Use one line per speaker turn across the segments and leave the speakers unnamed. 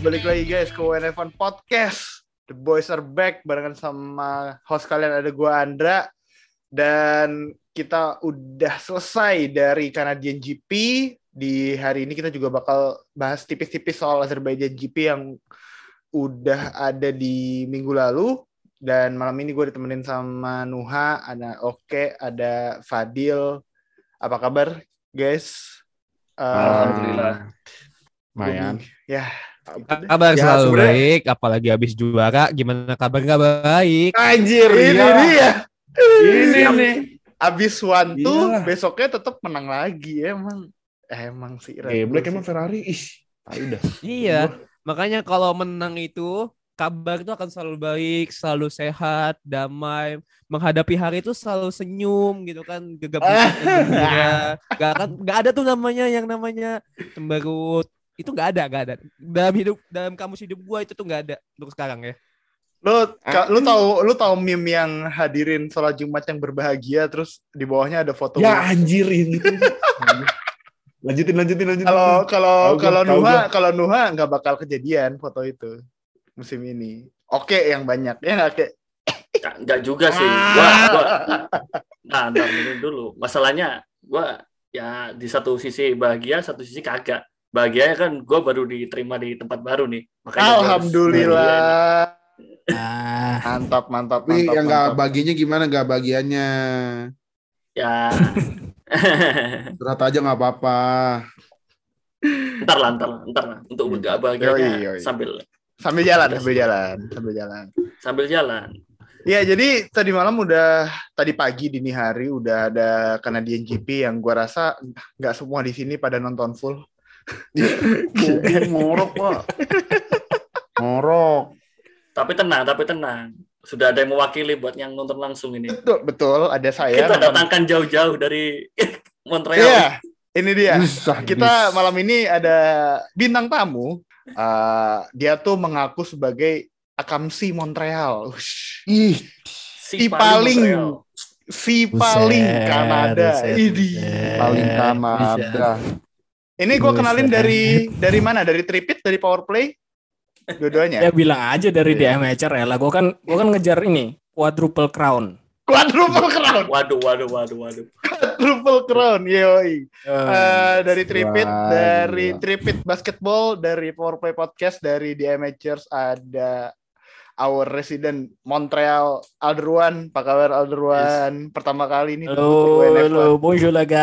balik lagi guys ke WNF1 Podcast. The boys are back barengan sama host kalian ada gua Andra dan kita udah selesai dari Canadian GP. Di hari ini kita juga bakal bahas tipis-tipis soal Azerbaijan GP yang udah ada di minggu lalu dan malam ini gue ditemenin sama Nuha, ada Oke, ada Fadil. Apa kabar, guys?
Alhamdulillah.
Lumayan.
Ya,
Kabar
Ya,
selalu
sebenarnya-
baik, apalagi habis juara, gimana kabar nggak baik?
Anjir,
ini
iya.
dia.
Ini nih.
Abis one two,
Iyalah.
besoknya tetap menang lagi emang. Emang sih. Red
Eh,
Bull
Black emang Ferrari. Ih, tahu dah.
Iya, makanya kalau menang itu kabar itu akan selalu baik, selalu sehat, damai, menghadapi hari itu selalu senyum gitu kan, gegap gembira. Gak akan, gak ada tuh namanya yang namanya cemberut. Itu gak ada, gak ada. Dalam hidup, dalam kamus hidup gua itu tuh gak ada untuk sekarang ya.
Lu ka-
Ah.
lu tahu lu tahu meme yang hadirin sholat Jumat yang berbahagia terus di bawahnya ada foto
Ya anjir ini lanjutin, lanjutin, lanjutin.
Kalau kalau kalau Nuha kalau Nuha nggak bakal kejadian foto itu musim ini. Oke yang banyak ya nggak kayak
Nggak, nggak juga sih. Gua, gua, nah, dulu dulu. Masalahnya gua ya di satu sisi bahagia, satu sisi kagak. Bahagianya kan gua baru diterima di tempat baru nih. Makanya
Alhamdulillah.
Ah,
Mantap mantap
Tapi
mantap.
yang nggak
mantap.
bagiannya gimana? Nggak bagiannya.
Ya.
Berat aja nggak apa-apa.
ntar lah, ntar lah, ntar lah. Untuk nggak bahagianya
Yoi, yoi.
sambil
Sambil jalan, sambil jalan, sambil jalan.
sambil jalan.
Ya, jadi tadi malam udah tadi pagi dini hari udah ada Canadian GP yang gua rasa nggak semua di sini pada nonton full.
Goblok, Ngorok, Pak. Ngorok.
Tapi tenang, tapi tenang. Sudah ada yang mewakili buat yang nonton langsung ini.
Betul, betul ada saya.
Kita datangkan jauh-jauh dari Montreal.
Iya, ini dia. Kita malam ini ada bintang tamu. Uh, dia tuh mengaku sebagai Akamsi Montreal. Ush.
Ih,
Si paling
Montreal.
si paling
Buset,
Kanada.
buset,
Ini
buset.
paling Kanada.
Ini gue kenalin dari dari mana? Dari Tripit, dari Powerplay, dua-duanya.
Ya bilang aja dari
Iya.
DMHR ya lah. Gue kan gue kan ngejar ini quadruple crown.
Quadruple crown,
Waduh, waduh, waduh, waduh.
quadruple crown, yoi. Eh, dari Tripit,
Wah,
dari. Tripit Basketball, dari Powerplay Podcast, dari The Amateurs ada our resident Montreal Alderwan, Pak kabar Alderwan? Pertama kali ini
Halo,
WNF1.
halo, bonjour lah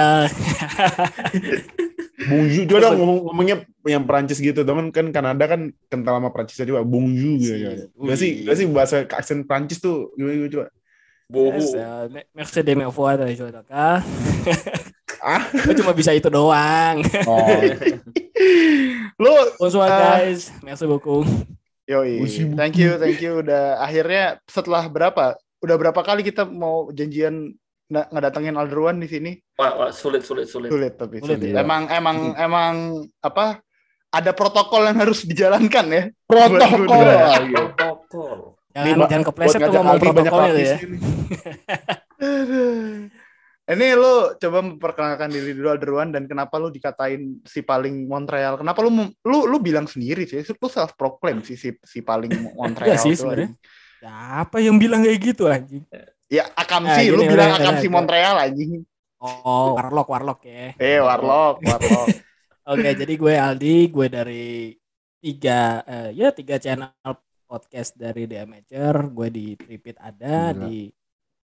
Bungju juga dong ngomong, ngomongnya yang Perancis gitu. Temen kan Kanada kan kental sama Perancisnya juga. Bungju gitu. Gak sih, gak sih bahasa aksen Perancis tuh gimana coba?
Yes, uh, me- merci de me voir dari Jodaka.
Ah?
Gue cuma bisa itu doang.
Oh,
Lu
Bonsoir
Ah.
guys, merci beaucoup.
Yoi, thank you, thank you. Udah akhirnya setelah berapa? Udah berapa kali kita mau janjian ngedatengin Alderwan di sini?
Wah, wah, sulit, sulit, sulit.
Sulit tapi
Sulit,
sulit.
iya.
Emang emang emang apa? Ada protokol yang harus dijalankan ya.
protokol.
Buat-
iya.
Protokol.
Jangan
Mbak,
jangan kepleset tuh ngomong
lapis
ya.
ini.
Lu coba memperkenalkan diri dulu Alderwan dan kenapa lu dikatain si paling Montreal? Kenapa lu mem- lu lu bilang sendiri sih? Lu self proclaim sih si si paling Montreal.
Iya sih sebenarnya. Siapa yang bilang kayak gitu anjing?
Ya Akamsi,
Ah,
lu
gini,
bilang Akamsi. Montreal anjing.
Oh, warlock warlock ya.
Eh Warlock, Warlock.
Oke, jadi gue Aldi, gue dari tiga eh, ya tiga channel podcast dari The Amateur, gue di Tripit ada,
Gila.
di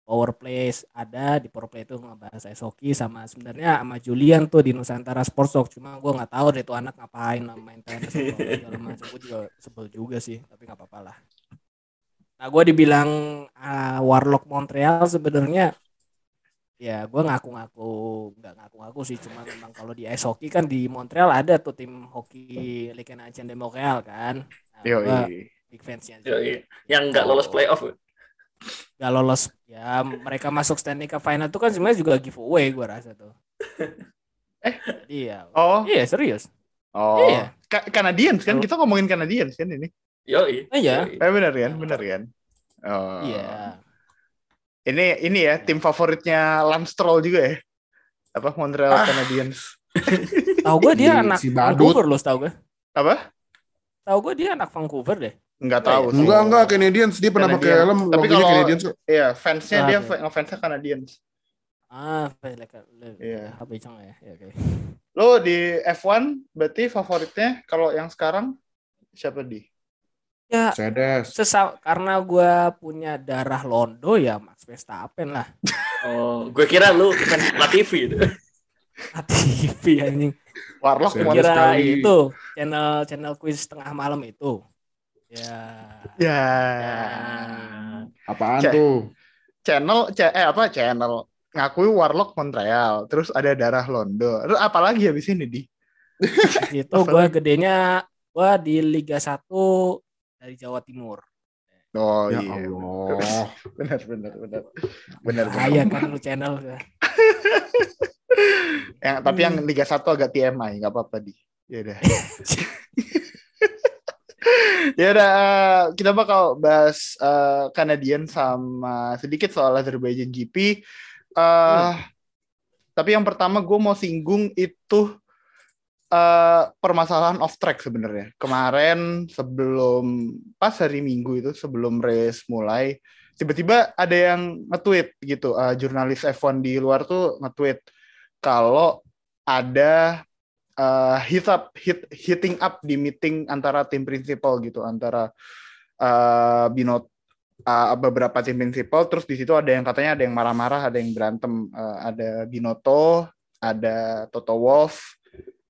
Powerplace ada, di Powerplay itu ngebahas ice hockey sama sebenarnya sama Julian tuh di Nusantara Sports Talk, cuma gue nggak tahu deh tuh anak ngapain main tenis segala macam, gue juga sebel juga sih, tapi nggak apa-apa lah. Nah, gue dibilang ah, Warlock Montreal sebenarnya ya gue ngaku-ngaku nggak ngaku-ngaku sih cuma memang kalau di ice hockey kan di Montreal ada tuh tim hoki Ligue Nationale de Montreal kan nah,
Yoi.
big fansnya
Yoi. Yang nggak lolos playoff.
nggak lolos ya mereka masuk Stanley Cup final tuh kan sebenarnya juga giveaway gue rasa tuh
Eh?
jadi ya
Oh,
iya serius
oh.
Iya.
Ka- kan kita ngomongin Canadiens kan ini.
Yoi.
Iya.
Yoi.
Eh benar kan? Benar kan? Oh.
iya
Ini ini ya tim favoritnya Lance Stroll juga ya. Apa Montreal
Ah.
Canadiens.
tahu gue dia anak
si.
Vancouver loh tahu gue
Apa?
tahu gue dia anak Vancouver deh.
Nggak
Oh,
tahu
iya.
sih.
Enggak, enggak Canadians dia pernah pakai helm
Tapi
logonya
kalau-
Canadians kok.
Iya, fansnya
Ah,
dia
oke.
ngefansnya Canadians.
Ah, like
Iya.
apa ya? Ya, oke.
Lo di F1 berarti favoritnya kalau yang sekarang siapa di?
Ya,
Mercedes.
sesa karena gue punya darah Londo ya Max Verstappen lah.
Oh, gue kira lu fans Latifi itu.
TV anjing.
Warlock mau
Kira
sekali.
itu channel channel quiz tengah malam itu. Ya.
Ya.
Apaan
Cek.
tuh?
Channel C- eh apa channel ngakui Warlock Montreal, terus ada darah Londo. Terus apa lagi habis ini di?
Situ gue gedenya gue di Liga 1 dari Jawa Timur.
Oh
ya
iya.
Allah.
Benar benar benar. Benar. benar.
Bahaya kan lu channel.
Yang tapi yang Liga 1 agak TMI, nggak apa-apa di. Ya udah. ya udah eh, kita bakal bahas eh, Canadian sama sedikit soal Azerbaijan GP. Eh Tapi yang pertama gue mau singgung itu eh permasalahan off track sebenarnya. Kemarin sebelum pas hari Minggu itu sebelum race mulai tiba-tiba ada yang nge-tweet gitu. eh, jurnalis F1 di luar tuh nge-tweet kalau ada uh, hit up hit hitting up di meeting antara tim principal gitu antara uh, Binot uh, beberapa tim principal terus di situ ada yang katanya ada yang marah-marah ada yang berantem uh, ada Binoto ada Toto Wolff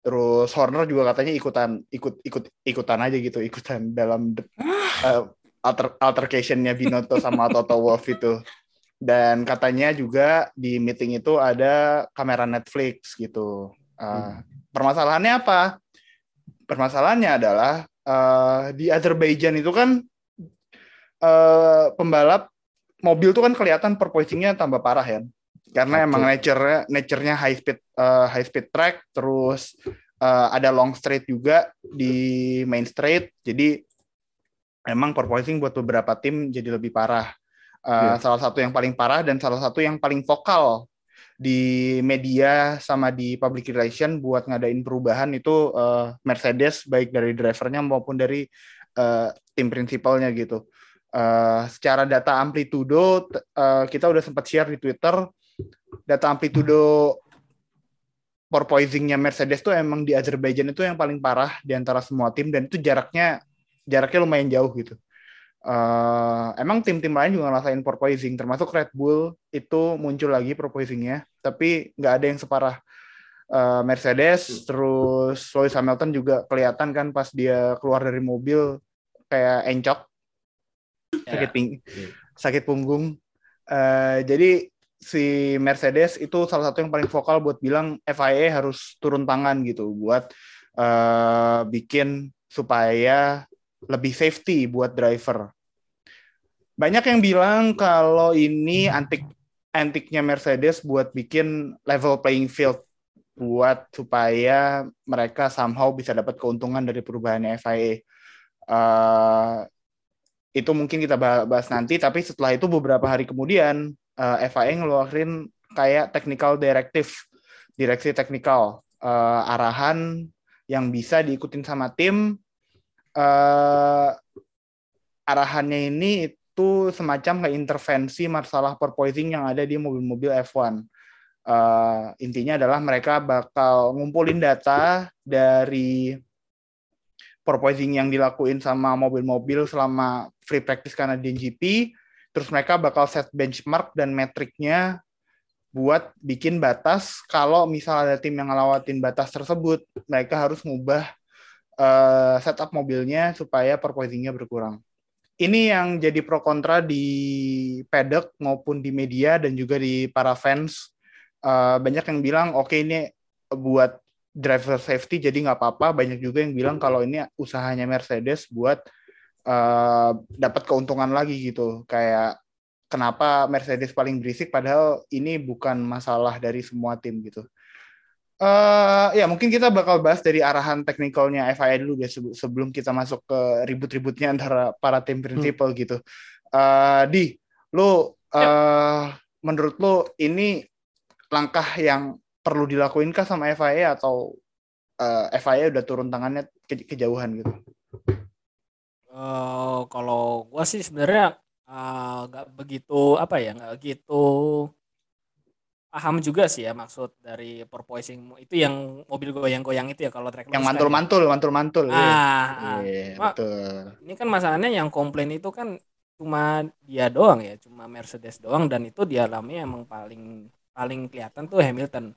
terus Horner juga katanya ikutan ikut ikut ikutan aja gitu ikutan dalam uh, alter, altercationnya Binoto sama Toto Wolff itu dan katanya juga di meeting itu ada kamera Netflix gitu. Uh, Permasalahannya apa? Permasalahannya adalah uh, di Azerbaijan itu kan uh, pembalap mobil tuh kan kelihatan perpoisingnya tambah parah ya. Karena
Betul.
emang nature-nya nature-nya high speed uh, high speed track terus uh, ada long straight juga di main straight. Jadi emang perpoising buat beberapa tim jadi lebih parah. Uh,
Iya.
Salah satu yang paling parah dan salah satu yang paling vokal di media sama di public relation buat ngadain perubahan itu uh, Mercedes baik dari drivernya maupun dari uh, tim prinsipalnya gitu. Uh, secara data amplitudo uh, kita udah sempat share di Twitter data amplitudo porpoisingnya Mercedes tuh emang di Azerbaijan itu yang paling parah di antara semua tim dan itu jaraknya jaraknya lumayan jauh gitu. Eh, emang tim-tim lain juga ngerasain porpoising, termasuk Red Bull itu muncul lagi porpoisingnya, tapi nggak ada yang separah eh, Mercedes. Terus Lewis Hamilton juga kelihatan kan pas dia keluar dari mobil kayak encok, sakit ping, sakit punggung. Eh, jadi si Mercedes itu salah satu yang paling vokal buat bilang FIA harus turun tangan gitu buat eh, bikin supaya lebih safety buat driver. Banyak yang bilang kalau ini antik antiknya Mercedes buat bikin level playing field buat supaya mereka somehow bisa dapat keuntungan dari perubahannya FIA. Eh, itu mungkin kita bah- bahas nanti, tapi setelah itu beberapa hari kemudian eh, FIA ngeluarin kayak technical directive, direksi teknikal, eh, arahan yang bisa diikutin sama tim eh arahannya ini itu semacam kayak intervensi masalah porpoising yang ada di mobil-mobil F1. Eh, intinya adalah mereka bakal ngumpulin data dari porpoising yang dilakuin sama mobil-mobil selama free practice Canadian GP, terus mereka bakal set benchmark dan metriknya buat bikin batas kalau misal ada tim yang ngelawatin batas tersebut, mereka harus ngubah eh, setup mobilnya supaya perpoisingnya berkurang. Ini yang jadi pro kontra di paddock maupun di media dan juga di para fans. Eh, banyak yang bilang oke ini buat driver safety jadi nggak apa-apa. Banyak juga yang bilang kalau ini usahanya Mercedes buat eh, dapat keuntungan lagi gitu. Kayak kenapa Mercedes paling berisik padahal ini bukan masalah dari semua tim gitu. Eh ya mungkin kita bakal bahas dari arahan teknikalnya FIA dulu ya sebe- sebelum kita masuk ke ribut-ributnya antara para tim prinsipal gitu. Eh di, lu eh menurut lu ini langkah yang perlu dilakuin kah sama FIA atau eh, FIA udah turun tangannya ke- kejauhan gitu?
Eh, kalau gua sih sebenarnya eh, nggak begitu apa ya nggak begitu paham juga sih ya maksud dari porpoising itu yang mobil goyang-goyang itu ya kalau track
Yang
kan
mantul-mantul, mantul-mantul. iya.
Ah, ah.
Iya,
Cuma
betul.
ini kan masalahnya yang komplain itu kan cuma dia doang ya, cuma Mercedes doang dan itu dialami emang paling paling kelihatan tuh Hamilton.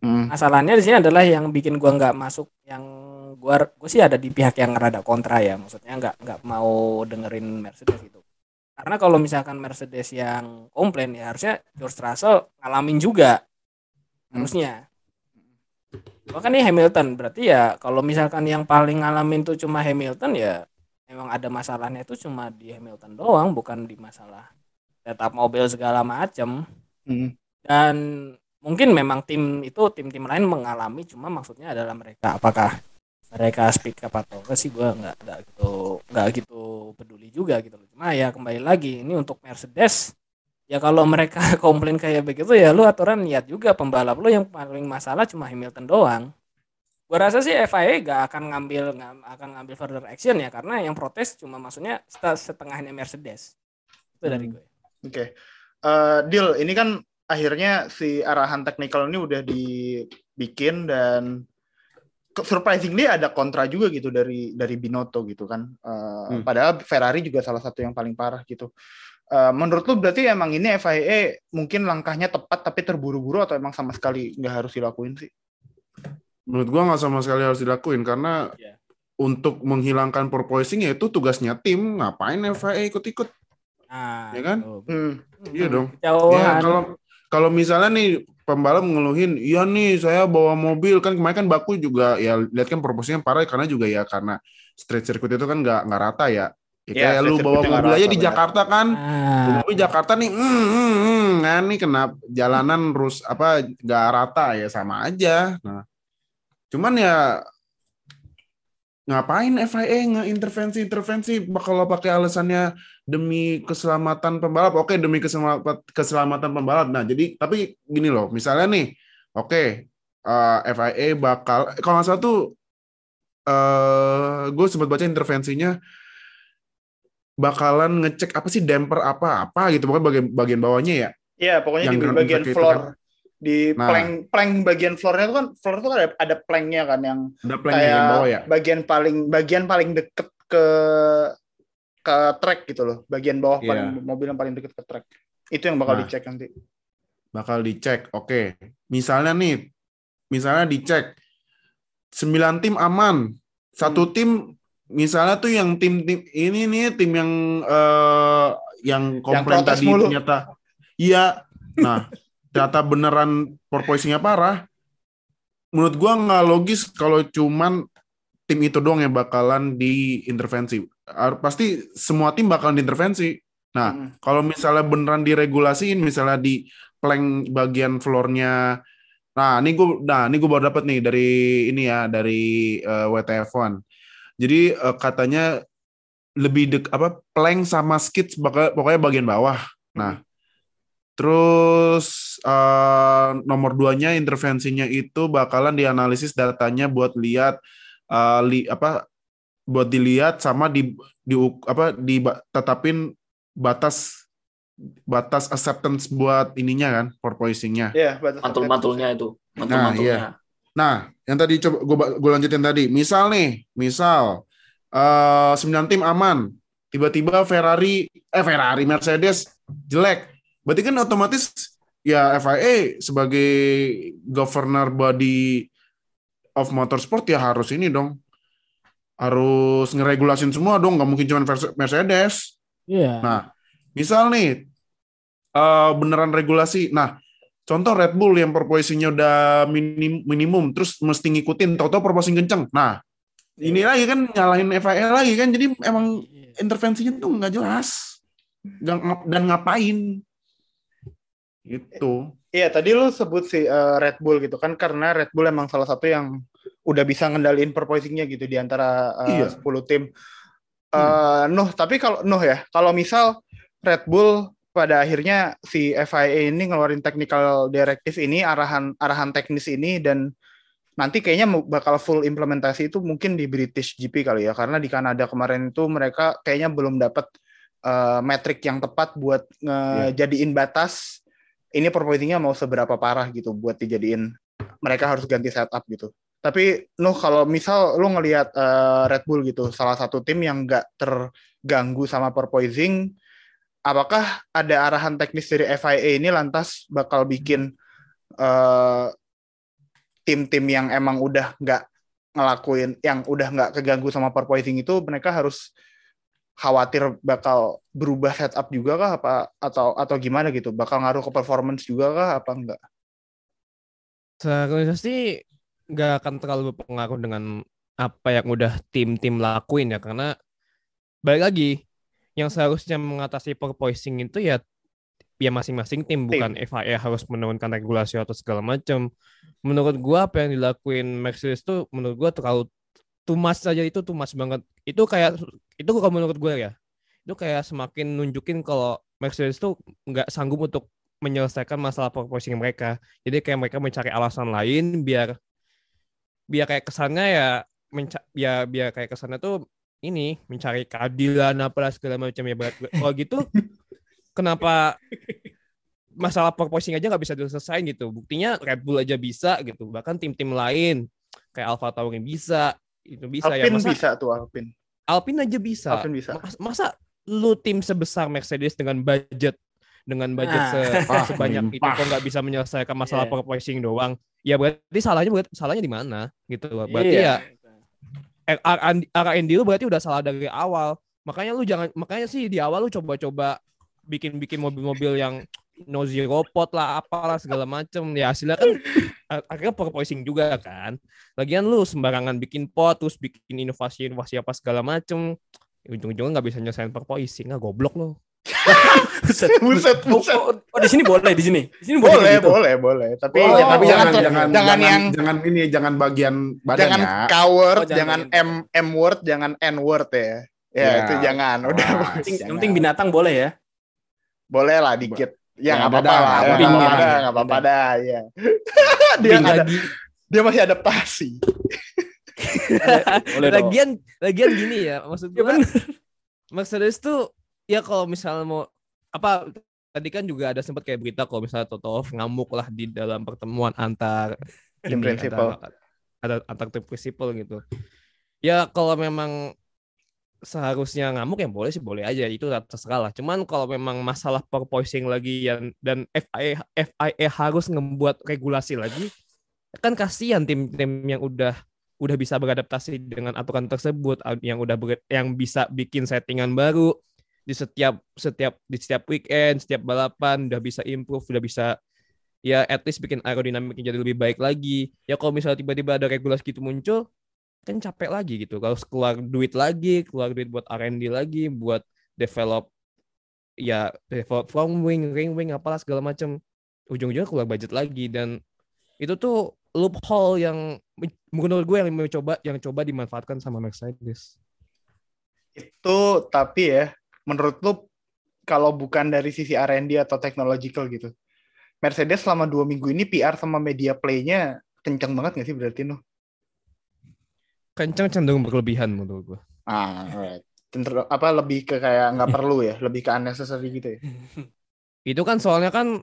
Hmm.
Masalahnya di sini adalah yang bikin gua nggak masuk yang gua gua sih ada di pihak yang rada kontra ya, maksudnya nggak nggak mau dengerin Mercedes gitu. Karena kalau misalkan Mercedes yang komplain ya harusnya George Russell ngalamin juga harusnya. Bahkan ini Hamilton berarti ya kalau misalkan yang paling ngalamin tuh cuma Hamilton ya memang ada masalahnya itu cuma di Hamilton doang bukan di masalah setup mobil segala macam
Hmm.
dan mungkin memang tim itu tim-tim lain mengalami cuma maksudnya adalah mereka apakah mereka speak up atau enggak sih gue nggak nggak gitu nggak gitu peduli juga gitu loh cuma ya kembali lagi ini untuk Mercedes ya kalau mereka komplain kayak begitu ya lu aturan lihat juga pembalap lu yang paling masalah cuma Hamilton doang gue rasa sih FIA gak akan ngambil nggak akan ngambil further action ya karena yang protes cuma maksudnya set- setengahnya Mercedes itu dari
Hmm.
gue
Oke. Eh, Deal, ini kan akhirnya si arahan teknikal ini udah dibikin dan surprisingly ada kontra juga gitu dari dari Binotto gitu kan. Eh,
Hmm.
Padahal Ferrari juga salah satu yang paling parah gitu. Eh, menurut lu berarti emang ini FIA mungkin langkahnya tepat tapi terburu-buru atau emang sama sekali nggak harus dilakuin sih?
Menurut gua nggak sama sekali harus dilakuin karena
Iya.
untuk menghilangkan porpoising ya itu tugasnya tim. Ngapain FIA ikut-ikut?
nah
Ya kan?
gitu.
Hmm.
Iya dong. Ya kalau kalau misalnya nih pembalap ngeluhin, iya nih saya bawa mobil kan kemarin kan Baku juga ya lihat kan proporsinya parah karena juga ya karena street circuit itu kan nggak nggak rata ya. Ya,
Iya,
kayak lu
street
bawa mobil aja di. Jakarta kan,
Ah,
Tapi Jakarta nih, hmm, hmm, hmm, kan nih kena jalanan rus apa nggak rata ya sama aja. Nah, cuman ya ngapain FIA ngeintervensi intervensi kalau pakai alasannya demi keselamatan pembalap. Oke demi keselamatan keselamatan pembalap. Nah jadi tapi gini loh, misalnya nih, oke eh, FIA bakal kalau nggak salah tuh eh gue sempat baca intervensinya bakalan ngecek apa sih damper apa apa gitu pokoknya bagian bagian bawahnya ya
Iya, pokoknya
Yang
di bagian
itu
floor
kan.
Di
Nah.
plank plank bagian floornya itu kan floor itu kan ada, ada planknya kan yang
ada plank
kayak
yang bawah ya?
bagian paling bagian paling deket ke ke track gitu loh. Bagian bawah
Iya.
paling mobil yang paling deket ke track. Itu yang bakal
Nah.
dicek nanti.
Bakal dicek oke. Misalnya nih misalnya dicek 9 tim aman. Satu tim misalnya tuh yang tim tim ini nih tim yang eh, yang komplain
protes
tadi
mulu.
ternyata. Iya. Nah ternyata beneran porpoisingnya parah menurut gua nggak logis kalau cuman tim itu doang yang bakalan diintervensi pasti semua tim bakalan diintervensi Nah,
Mm-mm.
kalau misalnya beneran diregulasiin, misalnya di plank bagian floornya, nah ini gue, nah ini gue baru dapat nih dari ini ya dari eh, WTF1. Jadi eh, katanya lebih dek apa plank sama skids bakal pokoknya bagian bawah. Nah, terus eh, nomor duanya intervensinya itu bakalan dianalisis datanya buat lihat eh, li, apa buat dilihat sama di di apa ditetapin batas batas acceptance buat ininya kan porpoisingnya.
Iya, batas
mantul-mantulnya itu mantul-mantulnya
Nah, yang tadi coba gue gue lanjutin tadi. Misal nih, misal eh 9 tim aman, tiba-tiba Ferrari eh Ferrari Mercedes jelek. Berarti kan otomatis ya FIA sebagai governor body of motorsport ya harus ini dong. Harus ngeregulasin semua dong, nggak mungkin cuma Mercedes.
Iya.
Nah, misal nih eh, beneran regulasi. Nah, contoh Red Bull yang porpoisingnya udah minim, minimum, terus mesti ngikutin, tahu-tahu porpoising kenceng. Nah, ini lagi kan nyalahin FIA lagi kan, jadi emang
Iya.
intervensinya tuh nggak jelas dan, dan ngapain gitu.
Iya, tadi lu sebut si eh, Red Bull gitu kan karena Red Bull emang salah satu yang udah bisa ngendaliin porpoisingnya gitu di antara eh,
Iya.
10 tim. Eh Nuh, tapi kalau Nuh ya, kalau misal Red Bull pada akhirnya si FIA ini ngeluarin technical directive ini arahan arahan teknis ini dan nanti kayaknya bakal full implementasi itu mungkin di British GP kali ya karena di Kanada kemarin itu mereka kayaknya belum dapat eh, metrik yang tepat buat ngejadiin batas ini porpoisingnya mau seberapa parah gitu buat dijadiin mereka harus ganti setup gitu. Tapi Nuh kalau misal lu ngelihat eh, Red Bull gitu salah satu tim yang nggak terganggu sama porpoising apakah ada arahan teknis dari FIA ini lantas bakal bikin eh, tim-tim yang emang udah nggak ngelakuin yang udah nggak keganggu sama porpoising itu mereka harus khawatir bakal berubah setup juga kah? Apa atau atau gimana gitu? Bakal ngaruh ke performance juga kah? Apa enggak?
Seharusnya sih nggak akan terlalu berpengaruh dengan apa yang udah tim-tim lakuin ya karena balik lagi yang seharusnya mengatasi porpoising itu ya ya masing-masing tim bukan FIA harus menurunkan regulasi atau segala macam. Menurut gua apa yang dilakuin Mercedes tuh menurut gua terlalu much saja itu much banget. Itu kayak itu kalau menurut gua ya. Itu kayak semakin nunjukin kalau Mercedes tuh nggak sanggup untuk menyelesaikan masalah porpoising mereka. Jadi kayak mereka mencari alasan lain biar biar kayak kesannya ya menca biar biar kayak kesannya tuh ini mencari keadilan apalah segala macam ya berat. Kalau gitu kenapa masalah porpoising aja nggak bisa diselesaikan gitu. Buktinya Red Bull aja bisa gitu. Bahkan tim-tim lain kayak Alfa Tauri bisa itu bisa ya
Alpine
masa
bisa tuh Alpine
Alpine aja bisa.
Alpine bisa
Mas- masa lu tim sebesar Mercedes dengan budget dengan budget
Nah.
se-
Ah,
sebanyak itu kok nggak bisa menyelesaikan masalah
Iya.
porpoising doang ya berarti salahnya berarti salahnya di mana gitu loh. berarti
Iya.
ya R- R&D lu berarti udah salah dari awal makanya lu jangan makanya sih di awal lu coba-coba bikin-bikin mobil-mobil yang no zero pot lah apalah segala macem ya hasilnya kan akhirnya porpoising juga kan lagian lu sembarangan bikin pot terus bikin inovasi-inovasi apa segala macem ujung-ujungnya nggak bisa nyelesain porpoising ah goblok lo
Buset,
Buset,
Oh,
buset.
oh, oh, di sini boleh di sini. Di sini boleh.
boleh
gitu.
boleh boleh tapi
Oh,
jangan,
tapi
jangan,
jangan jangan
jangan
jangan
yang
jangan ini jangan bagian badan
jangan
ya.
K word
Oh, jangan
jangan. M M word jangan N word ya ya
Ya.
itu jangan udah
Yang penting binatang boleh ya.
boleh lah dikit ya
Ya,
nggak
ada
apa-apa lah
ada
nggak
dah.
apa-apa
Ada.
dah, nggak apa-apa
Ada.
dah ya dia ada
lagi
dia masih adaptasi
Boleh dong.
lagian lagian gini ya maksud
Ya
gua
bener.
Mercedes tuh ya kalau misalnya mau apa tadi kan juga ada sempat kayak berita kalau misalnya Toto Wolff ngamuk lah di dalam pertemuan antar
Tim
ini,
principal.
antar, ada antar tim principal gitu. Ya kalau memang seharusnya ngamuk ya boleh sih boleh aja itu terserah lah. Cuman kalau memang masalah porpoising lagi yang dan FIA FIA harus membuat regulasi lagi kan kasihan tim-tim yang udah udah bisa beradaptasi dengan aturan tersebut yang udah ber- yang bisa bikin settingan baru di setiap setiap di setiap weekend setiap balapan udah bisa improve udah bisa ya at least bikin aerodinamiknya jadi lebih baik lagi ya kalau misalnya tiba-tiba ada regulasi gitu muncul kan capek lagi gitu. Kalau keluar duit lagi keluar duit buat R&D lagi buat develop ya develop from wing ring wing apalah segala macam ujung-ujungnya keluar budget lagi dan itu tuh loophole yang menurut gue yang mencoba yang coba dimanfaatkan sama Mercedes.
Itu tapi ya menurut lu kalau bukan dari sisi R&D atau technological gitu Mercedes selama dua minggu ini PR sama media play-nya kencang banget nggak sih berarti Nuh?
Kencang cenderung berlebihan menurut gue
Ah, alright. Cenderung- apa lebih ke kayak nggak perlu ya, lebih ke unnecessary gitu ya.
itu kan soalnya kan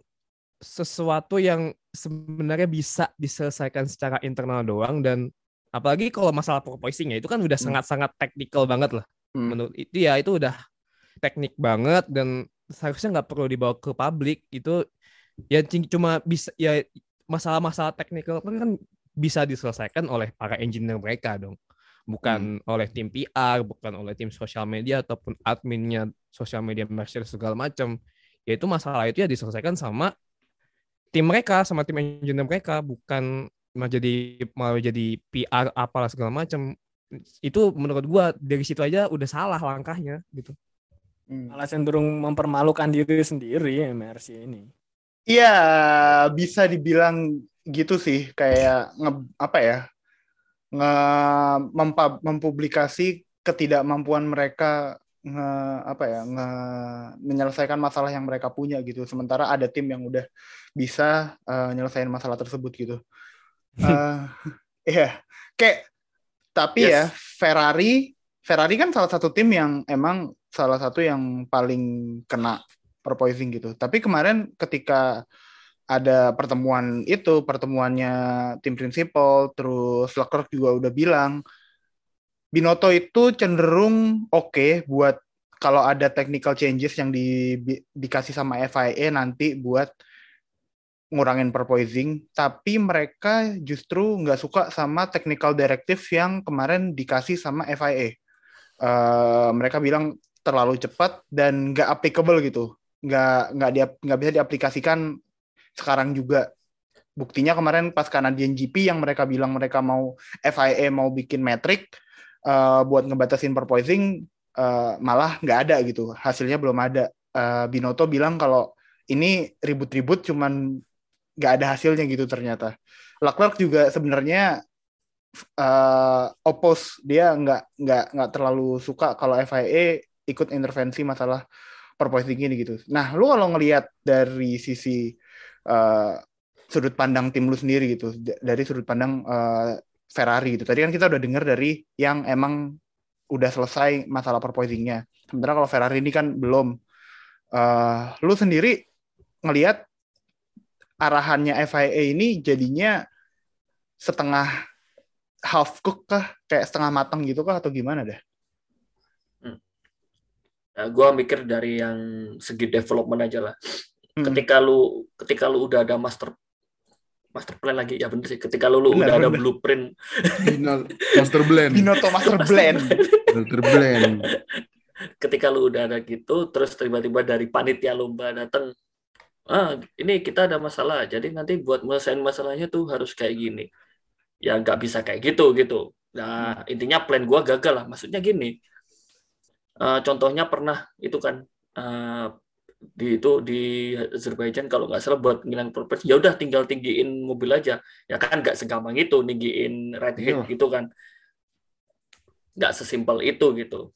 sesuatu yang sebenarnya bisa diselesaikan secara internal doang dan apalagi kalau masalah porpoising ya itu kan udah
Hmm.
sangat-sangat teknikal banget lah
Hmm.
menurut itu ya itu udah teknik banget dan seharusnya nggak perlu dibawa ke publik itu ya cuma bisa ya masalah-masalah teknikal kan bisa diselesaikan oleh para engineer mereka dong. Bukan oleh tim PR bukan oleh tim sosial media ataupun adminnya sosial media Mercedes segala macam ya itu masalah itu ya diselesaikan sama tim mereka sama tim engineer mereka bukan malah jadi malah jadi PR apalah segala macam itu menurut gua dari situ aja udah salah langkahnya gitu.
Hmm.
Malah cenderung mempermalukan diri sendiri ya MRC ini.
Iya, bisa dibilang gitu sih, kayak nge, apa ya, nge, mempa- mempublikasi ketidakmampuan mereka nge, apa ya, nge, menyelesaikan masalah yang mereka punya gitu. Sementara ada tim yang udah bisa eh, nyelesain masalah tersebut gitu. Eh, Iya, kayak tapi
Yes.
ya Ferrari Ferrari kan salah satu tim yang emang salah satu yang paling kena porpoising gitu. Tapi kemarin ketika ada pertemuan itu, pertemuannya tim prinsipal, terus Leclerc juga udah bilang Binotto itu cenderung oke buat kalau ada technical changes yang di, dikasih sama FIA nanti buat ngurangin porpoising, tapi mereka justru nggak suka sama technical directive yang kemarin dikasih sama FIA. Eh, mereka bilang terlalu cepat dan nggak applicable gitu, nggak nggak dia nggak bisa diaplikasikan sekarang juga. Buktinya kemarin pas Canadian GP yang mereka bilang mereka mau FIA mau bikin metrik eh, buat ngebatasin porpoising, eh, malah nggak ada gitu, hasilnya belum ada. Eh, Binotto bilang kalau ini ribut-ribut cuman nggak ada hasilnya gitu ternyata. Leclerc juga sebenarnya eh oppose dia nggak nggak nggak terlalu suka kalau FIA ikut intervensi masalah porpoising ini gitu. Nah, lu kalau ngelihat dari sisi eh, sudut pandang tim lu sendiri gitu, dari sudut pandang eh, Ferrari gitu. Tadi kan kita udah dengar dari yang emang udah selesai masalah porpoisingnya. Sementara kalau Ferrari ini kan belum. Eh, lu sendiri ngelihat arahannya FIA ini jadinya setengah half cook kah kayak setengah matang gitu kah atau gimana deh?
Nah, gue mikir dari yang segi development aja lah.
Hmm.
Ketika lu ketika lu udah ada master master plan lagi ya bener sih. Ketika lu, lu
Bener,
udah ada
bener.
blueprint,
Final Master Blend.
Binoto Master Blend.
Master Blend.
ketika lu udah ada gitu, terus tiba-tiba dari panitia lomba datang, ah ini kita ada masalah, jadi nanti buat menyelesaikan masalahnya tuh harus kayak gini. Ya nggak bisa kayak gitu gitu. Nah intinya plan gua gagal lah. Maksudnya gini, eh, contohnya pernah itu kan eh, di itu di Azerbaijan kalau nggak salah buat ngilang purpose ya udah tinggal tinggiin mobil aja. Ya kan nggak segampang itu tinggiin red head
Iya.
gitu kan. Nggak sesimpel itu gitu.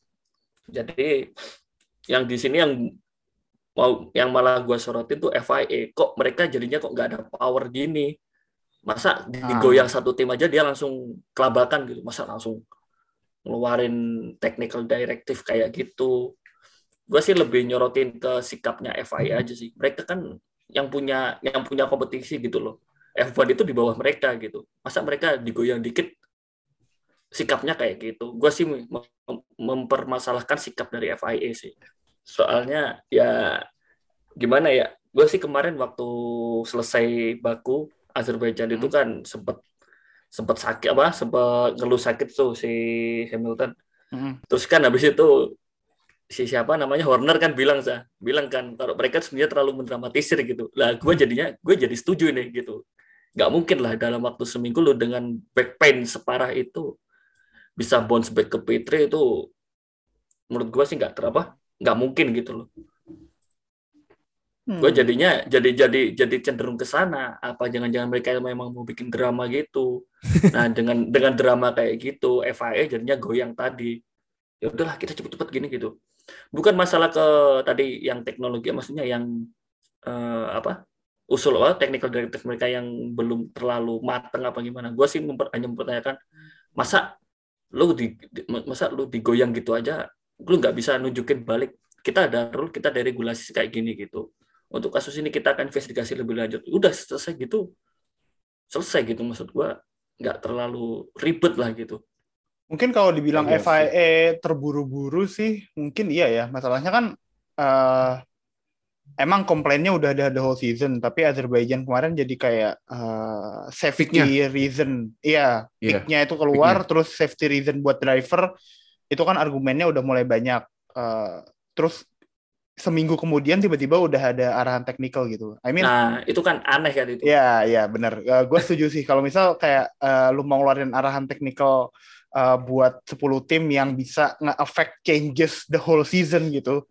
Jadi yang di sini yang mau yang malah gua sorotin tuh FIA kok mereka jadinya kok nggak ada power gini? Masa di-
Ah.
digoyang satu tim aja dia langsung kelabakan gitu. Masa langsung ngeluarin technical directive kayak gitu gue sih lebih nyorotin ke sikapnya FIA aja sih. Mereka kan yang punya yang punya kompetisi gitu loh. F1 itu di bawah mereka gitu. Masa mereka digoyang dikit? Sikapnya kayak gitu. Gue sih mem- mempermasalahkan sikap dari FIA sih. Soalnya ya gimana ya? Gue sih kemarin waktu selesai Baku Azerbaijan itu kan sempat sempat sakit apa sempat ngeluh sakit tuh si Hamilton.
Mm.
terus kan habis itu si siapa namanya Horner kan bilang sah bilang kan kalau mereka sebenarnya terlalu mendramatisir gitu. Lah gue jadinya gue jadi setuju nih gitu. Nggak mungkin lah dalam waktu seminggu lu dengan back pain separah itu bisa bounce back ke P3 itu menurut gue sih nggak terapa nggak mungkin gitu loh.
Hmm.
gue jadinya jadi jadi jadi cenderung ke sana. Apa jangan-jangan mereka memang mau bikin drama gitu. Nah dengan dengan drama kayak gitu FIA jadinya goyang tadi ya udahlah kita cepet-cepet gini gitu. Bukan masalah ke tadi yang teknologi maksudnya yang eh, apa usul apa technical directive mereka yang belum terlalu matang apa gimana. Gue sih memper, hanya mempertanyakan masa lu di, di- masa lu digoyang gitu aja lu nggak bisa nunjukin balik. Kita ada rule kita ada regulasi kayak gini gitu. Untuk kasus ini kita akan investigasi lebih lanjut. Udah selesai gitu. Selesai gitu maksud gua. Nggak terlalu ribet lah gitu
Mungkin kalau dibilang
Iya sih.
FIA terburu-buru sih, mungkin iya ya. Masalahnya kan eh, emang komplainnya udah ada the whole season, tapi Azerbaijan kemarin jadi kayak eh, safety reason. Iya,
Iya,
picknya itu keluar, terus safety reason buat driver, itu kan argumennya udah mulai banyak. Eh, terus seminggu kemudian tiba-tiba udah ada arahan technical gitu. I mean,
nah itu kan aneh kan itu
Ya, ya benar. gue setuju sih. Kalau misal kayak eh, lu mau ngeluarin arahan teknikal eh, buat 10 tim yang bisa nge-affect changes the whole season gitu.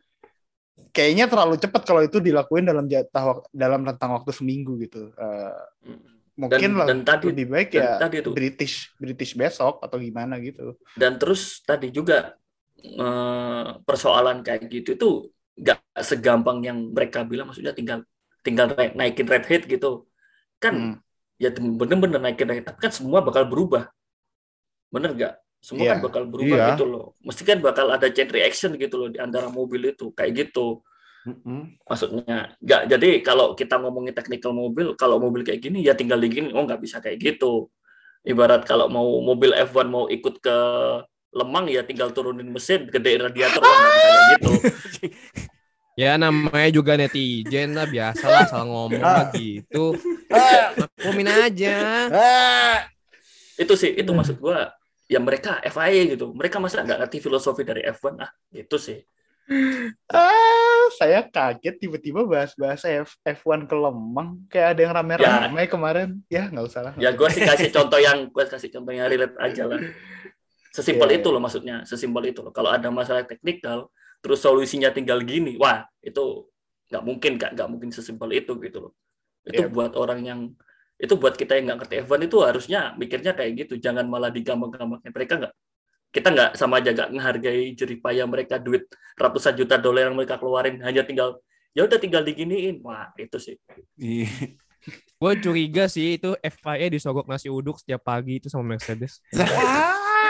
Kayaknya terlalu cepat kalau itu dilakuin dalam jatah dalam rentang waktu seminggu gitu. Eh, mungkin
Dan- dan tadi-
lebih baik
dan
ya
tadi tuh
British British besok atau gimana gitu.
dan terus tadi juga eh, persoalan kayak gitu itu nggak segampang yang mereka bilang maksudnya tinggal tinggal naik- naikin red head gitu kan
Hmm.
ya bener-bener naikin naikin tapi kan semua bakal berubah bener nggak semua
Iya.
kan bakal berubah
Iya.
gitu loh mesti kan bakal ada chain reaction gitu loh di antara mobil itu kayak gitu
Mm-mm.
maksudnya nggak jadi kalau kita ngomongin technical mobil kalau mobil kayak gini ya tinggal di gini oh nggak bisa kayak gitu ibarat kalau mau mobil F1 mau ikut ke Lemang ya tinggal turunin mesin gedein radiator oh, nggak bisa kayak gitu
Ya namanya juga netizen lah biasalah salah ngomong lah gitu. Maklumin aja.
Ah,
itu sih itu maksud gua ya mereka FIA gitu. Mereka masa nggak ngerti filosofi dari F1 ah gitu sih.
Ah, saya kaget tiba-tiba bahas-bahas F F1 ke Lemang kayak ada yang rame-rame kemarin. Ya nggak usah lah.
ya gua sih kasih contoh yang gua kasih contoh yang relate aja lah. Sesimpel
Iya,
itu loh maksudnya sesimpel itu loh. Kalau ada masalah teknikal terus solusinya tinggal gini wah itu nggak mungkin kak. Nggak mungkin sesimpel itu gitu loh. Itu
Iya.
buat orang yang itu buat kita yang nggak ngerti F1 itu harusnya mikirnya kayak gitu jangan malah digampang-gampangin mereka nggak kita nggak sama aja nggak menghargai jerih payah mereka duit ratusan juta dolar yang mereka keluarin hanya tinggal ya udah tinggal diginiin wah itu sih
Iya.
Gue curiga sih itu FIA disogok nasi uduk setiap pagi itu sama Mercedes.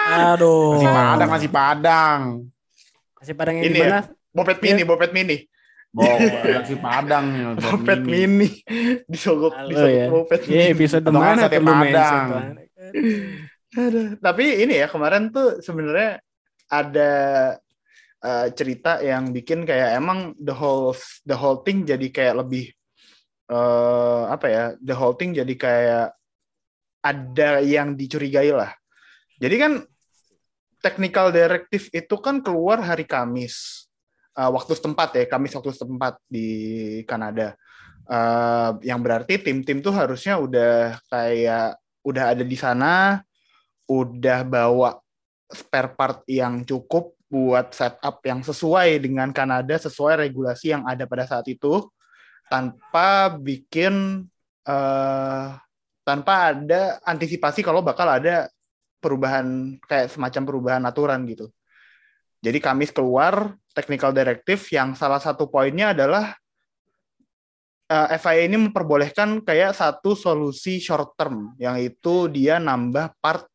Aduh.
Nasi Padang, nasi Padang.
Nasi padang yang
Ini
mana?
Bopet mini, bopet mini.
Bawa nasi Padang nih.
Bopet mini. Disogok, disogok
ya.
bopet
Iya,
mini.
episode
Atau nggak
mana
sate Padang.
Aduh. Tapi ini ya kemarin tuh sebenarnya ada eh, cerita yang bikin kayak emang the whole the whole thing jadi kayak lebih eh apa ya the whole thing jadi kayak ada yang dicurigai lah. Jadi kan technical directive itu kan keluar hari Kamis Eh, waktu setempat ya Kamis waktu setempat di Kanada. Eh, yang berarti tim-tim tuh harusnya udah kayak udah ada di sana, udah bawa spare part yang cukup buat setup yang sesuai dengan Kanada, sesuai regulasi yang ada pada saat itu, tanpa bikin eh, tanpa ada antisipasi kalau bakal ada perubahan kayak semacam perubahan aturan gitu. Jadi Kamis keluar technical directive yang salah satu poinnya adalah eh, FIA ini memperbolehkan kayak satu solusi short term yang itu dia nambah part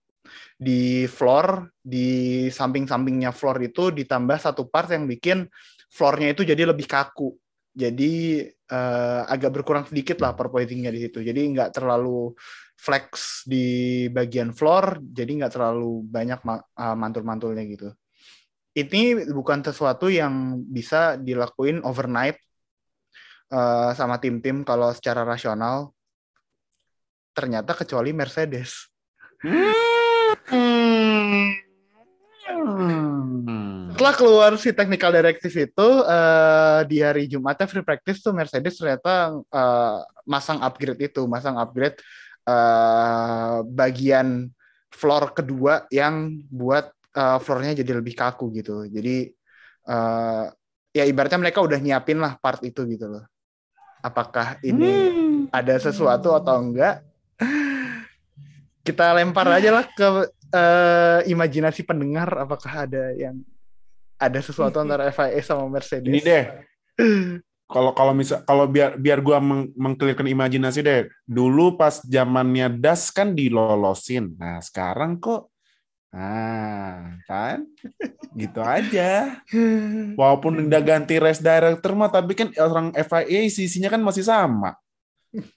di floor di samping-sampingnya floor itu ditambah satu part yang bikin floornya itu jadi lebih kaku. Jadi eh, agak berkurang sedikit lah perpointingnya di situ. Jadi nggak terlalu flex di bagian floor, jadi nggak terlalu banyak eh, mantul-mantulnya gitu. Ini bukan sesuatu yang bisa dilakuin overnight eh, sama tim-tim kalau secara rasional. Ternyata kecuali Mercedes.
Hmm.
Setelah keluar si technical directive itu eh, di hari Jumatnya free practice tuh Mercedes ternyata eh, masang upgrade itu, masang upgrade eh, bagian floor kedua yang buat eh, floornya jadi lebih kaku gitu. Jadi eh, ya ibaratnya mereka udah nyiapin lah part itu gitu loh. Apakah ini ada sesuatu atau enggak? Kita lempar aja lah ke eh, imajinasi pendengar apakah ada yang ada sesuatu antara FIA sama Mercedes.
Ini deh. Kalau kalau misal kalau biar biar gua meng, mengkelirkan imajinasi deh. Dulu pas zamannya Das kan dilolosin. Nah, sekarang kok Nah, kan? Gitu aja. Walaupun udah ganti race director mah tapi kan orang FIA sisinya kan masih sama.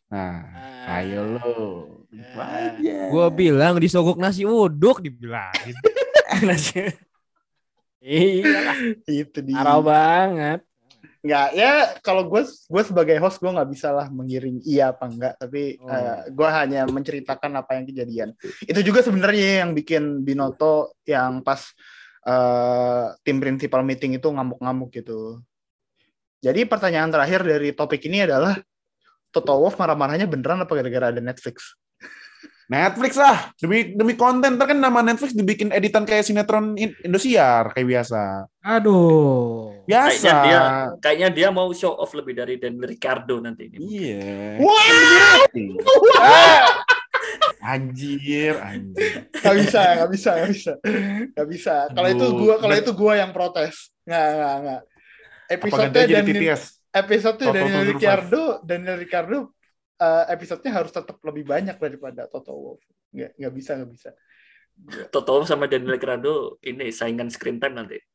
Nah, ayo lo. Gitu aja.
Gue bilang disogok nasi uduk dibilangin.
Nasi. Iya
itu dia.
parah banget.
Nggak ya kalau gue gue sebagai host gue nggak bisa lah mengiring iya apa enggak tapi
Oh.
gue hanya menceritakan apa yang kejadian. Itu juga sebenarnya yang bikin Binoto yang pas eh, tim principal meeting itu ngamuk-ngamuk gitu. Jadi pertanyaan terakhir dari topik ini adalah Toto Wolff marah-marahnya beneran apa gara-gara ada Netflix?
Netflix lah demi demi konten ntar kan nama Netflix dibikin editan kayak sinetron In- Indosiar kayak biasa
Aduh.
biasa
Kayaknya dia kayaknya dia mau show off lebih dari Daniel Ricardo nanti ini.
iya
Wah,
Ah! anjir anjir
nggak bisa, nggak bisa, nggak bisa, nggak bisa. Kalau itu gua, kalau itu gua yang protes. Nggak, nggak, nggak. Episode
TTS
episode
Survive.
Ricardo, Daniel Ricardo eh, episodenya harus tetap lebih banyak daripada Toto Wolff. Nggak, nggak bisa, nggak bisa.
Toto sama Daniel Grado ini saingan screen time nanti.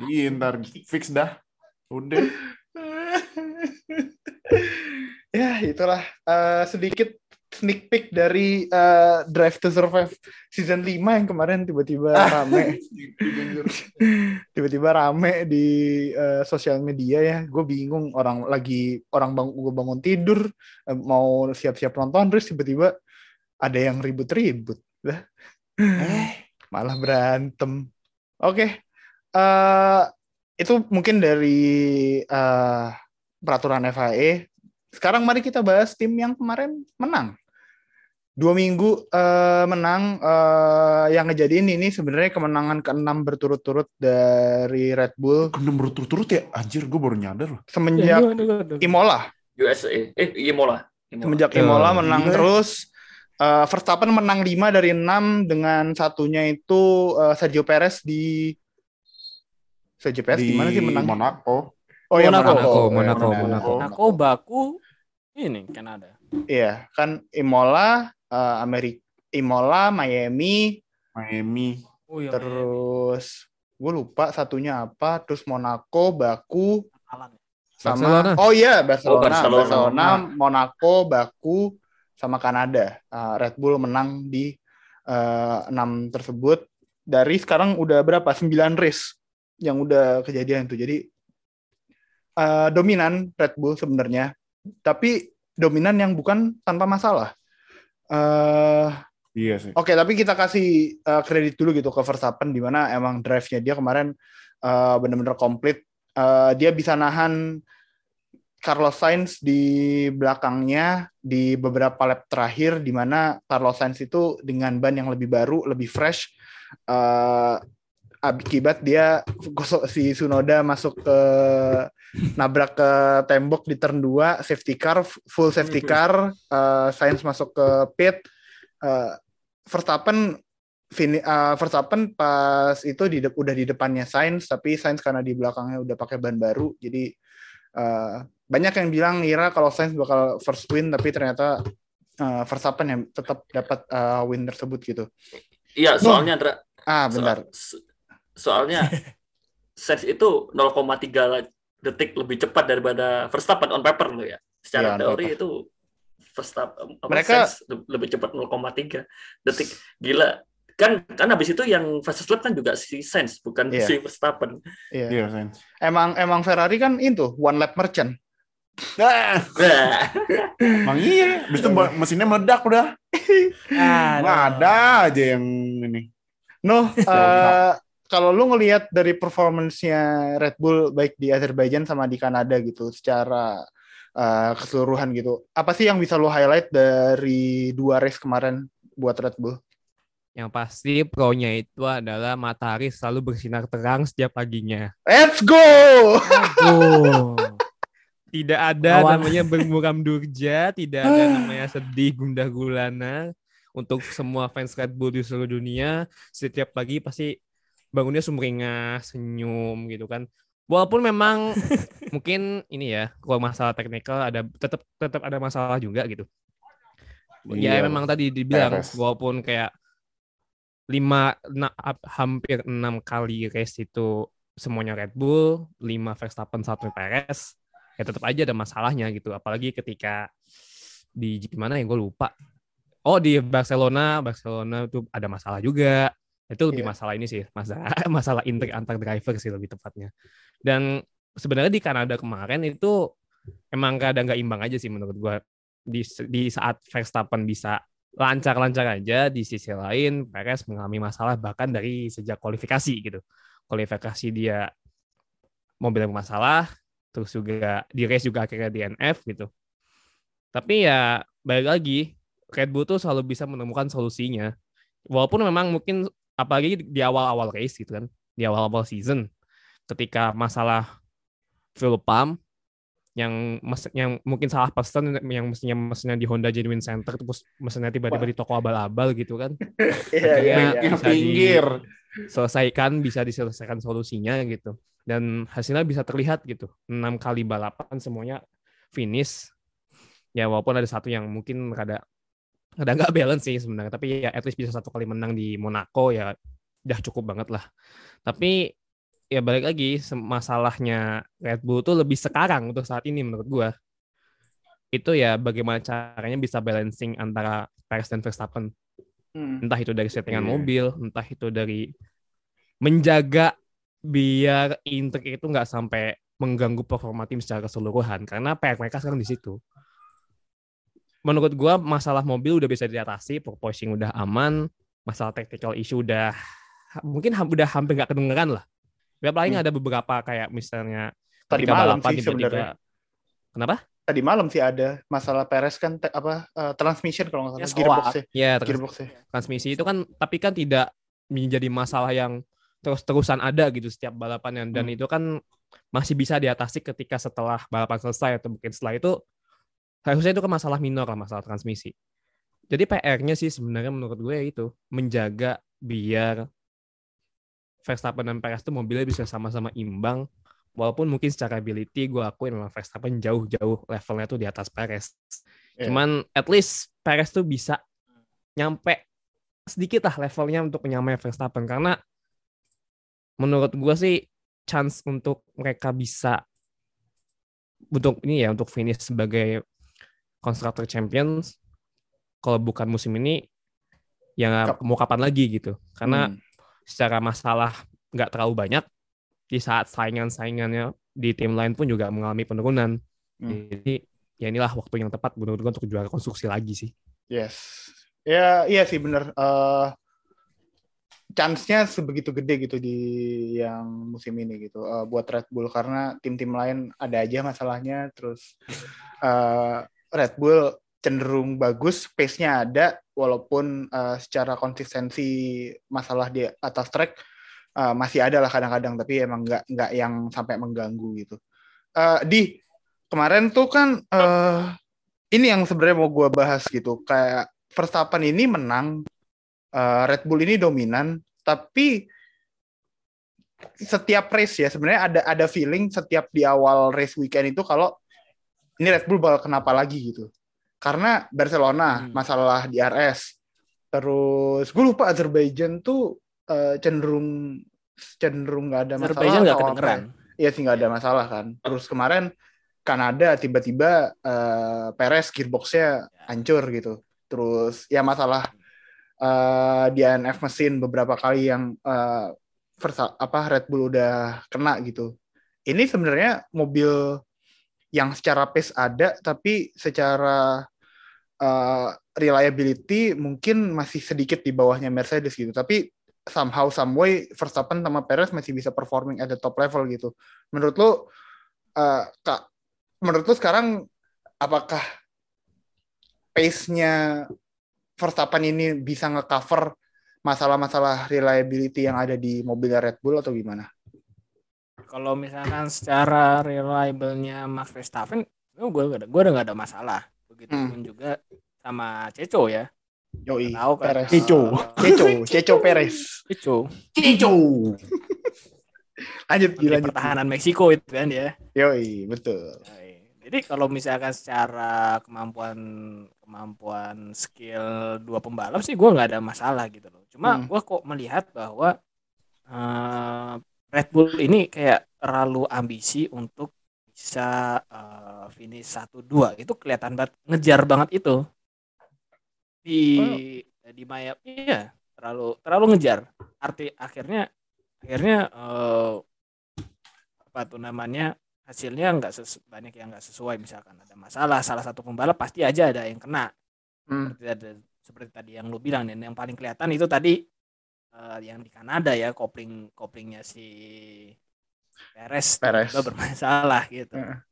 Iya ntar fix dah. Udah.
ya, itulah eh, sedikit sneak peek dari eh, Drive to Survive season 5 yang kemarin tiba-tiba rame. tiba-tiba rame di eh, sosial media ya. Gue bingung orang lagi orang bang gue bangun tidur eh, mau siap-siap nonton terus tiba-tiba ada yang ribut-ribut. Lah. Malah berantem. Oke. eh itu mungkin dari eh, peraturan FIA. Sekarang mari kita bahas tim yang kemarin menang. Dua minggu eh, menang eh, yang ngejadiin ini sebenarnya kemenangan keenam berturut-turut dari Red Bull
Kena berturut-turut ya? Anjir, gue baru nyadar loh.
semenjak
Aduh, aduh, aduh.
Imola.
USA. Eh, Imola. Imola.
Semenjak
Ya,
Imola menang
gila.
terus. Eh, Verstappen menang 5 dari 6 dengan satunya itu eh, Sergio Perez di Sergio Perez di mana sih menang?
Monaco.
Oh ya
Monaco.
Monaco.
Monaco,
Ya,
Monaco,
Monaco.
Monaco.
Monaco, Baku, ini Kanada.
Iya, kan Imola, eh, Amerika, Imola, Miami,
Miami.
Oh iya.
terus gue lupa satunya apa, terus Monaco, Baku, sama
Barcelona.
oh iya Barcelona,
Oh, Barcelona.
Barcelona, Monaco, Baku, sama Kanada. Eh, Red Bull menang di eh, enam tersebut. Dari sekarang udah berapa? 9 race yang udah kejadian tuh. Jadi eh, dominan Red Bull sebenarnya, tapi dominan yang bukan tanpa masalah. Eh
Iya sih.
Oke, tapi kita kasih uh, kredit dulu gitu ke Verstappen di mana emang drive-nya dia kemarin uh, benar-benar komplit. Uh, dia bisa nahan Carlos Sainz di belakangnya di beberapa lap terakhir di mana Carlos Sainz itu dengan ban yang lebih baru, lebih fresh. Uh, akibat dia gosok si Sunoda masuk ke nabrak ke tembok di turn 2 safety car full safety car uh, Sainz masuk ke pit uh, Verstappen fini, uh, Verstappen pas itu di udah di depannya Sainz tapi Sainz karena di belakangnya udah pakai ban baru jadi uh, banyak yang bilang ngira kalau Sainz bakal first win tapi ternyata uh, Verstappen yang tetap dapat uh, win tersebut gitu.
Iya, soalnya Andra,
Ah bentar.
so- soalnya Sainz itu 0,3 detik lebih cepat daripada Verstappen on paper lo ya. Secara
on
teori
paper.
itu Verstappen
Mereka-
Sainz lebih cepat 0,3 detik. Gila. Kan kan habis itu yang fastest lap kan juga si Sainz bukan
Iya.
si Verstappen.
Iya.
Iya, Sainz.
Emang emang Ferrari kan itu one lap merchant.
Nah,
Wah.
emang iya. Habis itu ba- mesinnya meledak udah.
Ah,
Nggak ada aja yang ini.
No, eh, kalau lu ngelihat dari performance-nya Red Bull baik di Azerbaijan sama di Kanada gitu secara eh, keseluruhan gitu. Apa sih yang bisa lu highlight dari dua race kemarin buat Red Bull?
Yang pasti pro-nya itu adalah matahari selalu bersinar terang setiap paginya.
Let's go.
Aduh.
Tidak ada
Awan.
namanya bermuram durja, tidak ada namanya sedih gundah gulana. Untuk semua fans Red Bull di seluruh dunia, setiap pagi pasti bangunnya sumringah, senyum gitu kan. Walaupun memang mungkin ini ya, kalau masalah teknikal ada tetap tetap ada masalah juga gitu. Ya
Iya.
memang tadi dibilang
Perez.
walaupun kayak lima na- hampir enam kali race itu semuanya Red Bull, lima Verstappen satu Perez, ya tetap aja ada masalahnya gitu. Apalagi ketika di GP mana yang gue lupa. Oh di Barcelona, Barcelona itu ada masalah juga. Itu lebih
Iya.
masalah ini sih, masalah masalah intrik antar driver sih lebih tepatnya. Dan sebenarnya di Kanada kemarin itu emang kadang nggak imbang aja sih menurut gue. Di, di saat Verstappen bisa lancar-lancar aja, di sisi lain Perez mengalami masalah bahkan dari sejak kualifikasi gitu. Kualifikasi dia mobil bermasalah, terus juga di race juga akhirnya DNF gitu. Tapi ya balik lagi Red Bull tuh selalu bisa menemukan solusinya. Walaupun memang mungkin apalagi di awal-awal race gitu kan, di awal-awal season ketika masalah fuel pump yang mes- yang mungkin salah pesan yang mestinya mesinnya di Honda Genuine Center terus mesinnya tiba-tiba di toko abal-abal gitu kan
Iya, iya,
Akhirnya
iya.
Yang
bisa
pinggir.
selesaikan bisa diselesaikan solusinya gitu dan hasilnya bisa terlihat gitu enam kali balapan semuanya finish ya walaupun ada satu yang mungkin rada rada nggak balance sih sebenarnya tapi ya at least bisa satu kali menang di Monaco ya udah cukup banget lah tapi ya balik lagi masalahnya Red Bull tuh lebih sekarang untuk saat ini menurut gua itu ya bagaimana caranya bisa balancing antara Perez dan Verstappen
Hmm.
entah itu dari settingan
Iya.
mobil entah itu dari menjaga biar intrik itu nggak sampai mengganggu performa tim secara keseluruhan karena PR mereka sekarang di situ menurut gua masalah mobil udah bisa diatasi porpoising udah aman masalah technical issue udah mungkin ham- udah hampir nggak kedengeran lah ya paling
Hmm.
ada beberapa kayak misalnya
Tadi malam
balapan
sih sebenarnya.
kenapa
Tadi malam sih ada masalah Perez kan te- apa eh, transmission kalau nggak salah gearbox
soak.
ya.
ya trans-
Gearbox ya.
transmisi itu kan tapi kan tidak menjadi masalah yang terus-terusan ada gitu setiap balapannya dan
Hmm.
itu kan masih bisa diatasi ketika setelah balapan selesai atau mungkin setelah itu harusnya itu kan masalah minor lah masalah transmisi. Jadi PR-nya sih sebenarnya menurut gue itu menjaga biar Verstappen dan Perez tuh mobilnya bisa sama-sama imbang walaupun mungkin secara ability gue akuin memang Verstappen jauh-jauh levelnya tuh di atas Perez.
Iya.
Cuman at least Perez tuh bisa nyampe sedikit lah levelnya untuk menyamai Verstappen karena menurut gue sih chance untuk mereka bisa untuk ini ya untuk finish sebagai constructor champions kalau bukan musim ini ya
Kap-
mau kapan lagi gitu karena
Hmm.
secara masalah nggak terlalu banyak di saat saingan-saingannya di tim lain pun juga mengalami penurunan
Hmm.
jadi ya inilah waktu yang tepat menurut gue untuk juara konstruksi lagi sih
Yes. Ya, iya sih bener. Eh chance-nya sebegitu gede gitu di yang musim ini gitu eh, buat Red Bull karena tim-tim lain ada aja masalahnya terus eh, Red Bull cenderung bagus, pace-nya ada walaupun eh, secara konsistensi masalah di atas track eh, masih ada lah kadang-kadang tapi emang nggak nggak yang sampai mengganggu gitu. Eh, di kemarin tuh kan eh ini yang sebenarnya mau gue bahas gitu kayak Verstappen ini menang eh, Red Bull ini dominan tapi setiap race ya sebenarnya ada ada feeling setiap di awal race weekend itu kalau ini Red Bull bakal kenapa lagi gitu karena Barcelona
Hmm.
masalah di RS terus gue lupa Azerbaijan tuh eh, cenderung cenderung nggak ada masalah
Azerbaijan nggak kedengeran.
ya. Iya sih nggak ada masalah kan. Terus kemarin Kanada tiba-tiba eh, Perez gearboxnya hancur gitu. Terus ya masalah eh, di NF mesin beberapa kali yang Versa- apa Red Bull udah kena gitu. Ini sebenarnya mobil yang secara pace ada tapi secara eh, reliability mungkin masih sedikit di bawahnya Mercedes gitu. Tapi somehow some way Verstappen sama Perez masih bisa performing at the top level gitu. Menurut lo eh, kak menurut lo sekarang apakah pace-nya Verstappen ini bisa nge-cover masalah-masalah reliability yang ada di mobil Red Bull atau gimana?
Kalau misalkan secara reliable-nya Max Verstappen, gue udah gue udah nggak ada masalah. Begitupun juga sama Ceco ya.
Yoi,
Tahu kan?
Perez.
Ceco.
Ceco, Ceco Perez.
Ceco.
Cico.
Lanjut,
Menteri
lanjut.
Pertahanan Meksiko itu kan ya.
Yoi, betul.
Jadi kalau misalkan secara kemampuan kemampuan skill dua pembalap sih gue nggak ada masalah gitu loh. Cuma
Hmm.
gue kok melihat bahwa eh, Red Bull ini kayak terlalu ambisi untuk bisa eh, finish satu dua. Itu kelihatan banget ngejar banget itu. Di di Maya iya terlalu terlalu ngejar. Arti akhirnya akhirnya eh, apa tuh namanya hasilnya nggak banyak yang nggak sesuai. Misalkan ada masalah salah satu pembalap pasti aja ada yang kena.
Hmm.
seperti ada seperti tadi yang lu bilang dan yang paling kelihatan itu tadi eh, yang di Kanada ya kopling koplingnya si Perez,
Perez.
juga bermasalah gitu
Heeh.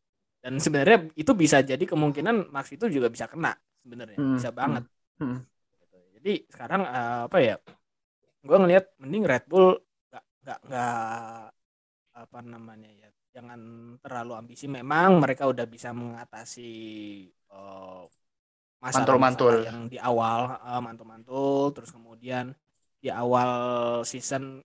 dan sebenarnya itu bisa jadi kemungkinan Max itu juga bisa kena sebenarnya
Hmm,
bisa banget
hmm.
Gitu. jadi sekarang eh, apa ya gue ngelihat mending Red Bull nggak nggak nggak apa namanya ya jangan terlalu ambisi memang mereka udah bisa mengatasi eh,
Mantul-mantul.
masalah-masalah yang di awal eh, mantul-mantul terus kemudian di awal season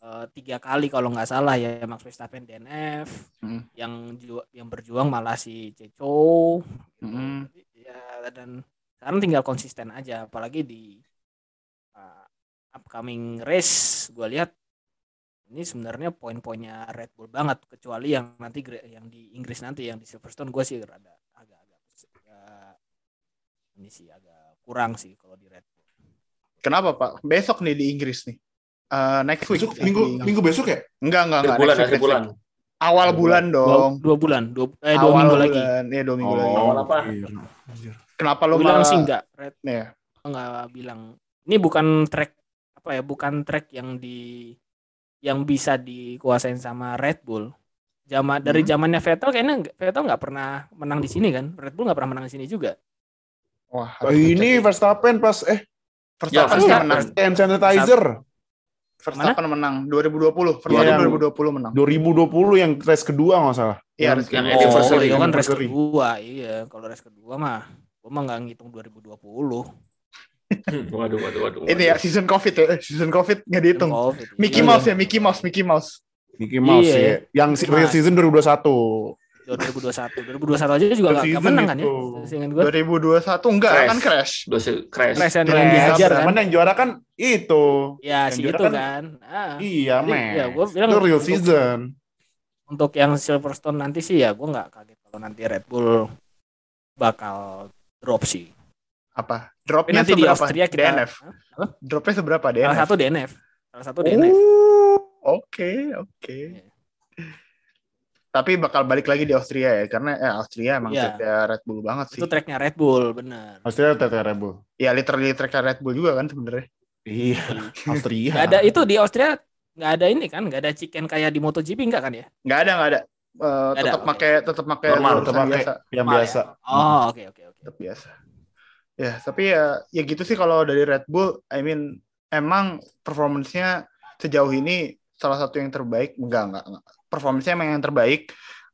eh, tiga kali kalau nggak salah ya Max Verstappen DNF
Hmm.
yang ju- yang berjuang malah si Ceco gitu.
Hmm.
Ya dan sekarang tinggal konsisten aja apalagi di uh, upcoming race gue lihat ini sebenarnya poin-poinnya Red Bull banget kecuali yang nanti yang di Inggris nanti yang di Silverstone gue sih rada agak-agak agak- ini sih agak kurang sih kalau di Red Bull
Kenapa Pak? Besok nih di Inggris nih. Eh, next week.
Besok, minggu,
Di-
minggu besok ya?
Enggak, enggak,
Akhir
enggak.
bulan,
Next week, next
bulan.
week. Awal bulan
dua,
dong.
dua bulan dua, eh, dua
Awal
minggu lagi
bulan. Iya, dua minggu lagi.
Awal apa?
iya. Anjir.
Kenapa lo
bilang
malah
sih enggak Red
Iya.
nggak bilang ini bukan track apa ya bukan track yang di yang bisa dikuasain sama Red Bull Zaman dari
Hmm.
zamannya Vettel kayaknya Vettel nggak pernah menang di sini kan Red Bull nggak pernah menang di sini juga
Wah,
Oh, ini. Verstappen pas eh
Verstappen
Ya,
menang.
hand sanitizer
Verstappen menang 2020. Verstappen
Yang-
2020 menang.
2020 yang race kedua nggak salah.
Iya,
Yang-
race
yang
kedua.
anniversary.
itu kan race kedua iya kalau race kedua mah gua mah nggak ngitung 2020
Hmm, Waduh, waduh, waduh.
Ini ya season Covid ya. Season Covid nggak dihitung.
Covid,
Mickey
iya.
Mouse ya, Mickey Mouse, Mickey Mouse.
Mickey Mouse
Iya.
ya. Yang si- real season 2021.
2021 2021 aja juga nggak nggak
Season
menang kan ya
itu.
seingat gua
2021 enggak
Crash.
kan crash.
Dosis crash.
Race yang
Crash.
yang dihajar kan
Cuman yang juara kan itu.
ya
yang
si itu
kan-
kan Ah.
Iya, men.
ya, gua bilang
itu real
untuk-
season.
untuk yang Silverstone nanti sih ya gue nggak kaget kalau nanti Red Bull bakal drop sih.
Apa? Dropnya
nanti di
seberapa?
Austria kita
DNF.
Hah?
Dropnya seberapa
salah
DNF?
satu DNF, salah satu DNF.
Oh, Oke, oke.
Iya.
Tapi bakal balik lagi di Austria ya, karena eh, Austria emang
Iya.
tracknya Red Bull banget sih.
Itu tracknya Red Bull bener.
Austria TT Red Bull.
Ya literally tracknya Red Bull juga kan sebenarnya.
Iya, Austria.
Gak ada itu di Austria nggak ada ini kan, nggak ada chicken kayak di MotoGP nggak kan ya?
Nggak ada, nggak ada. Eh,
ada,
tetap
oke.
pakai tetap pakai
Normal,
tetap pakai
biasa.
yang
Normal
biasa.
Oh oke oke oke.
Tetap biasa. Ya, tapi ya ya gitu sih kalau dari Red Bull, I mean emang performance-nya sejauh ini salah satu yang terbaik. Enggak, enggak, enggak. Performance-nya emang yang terbaik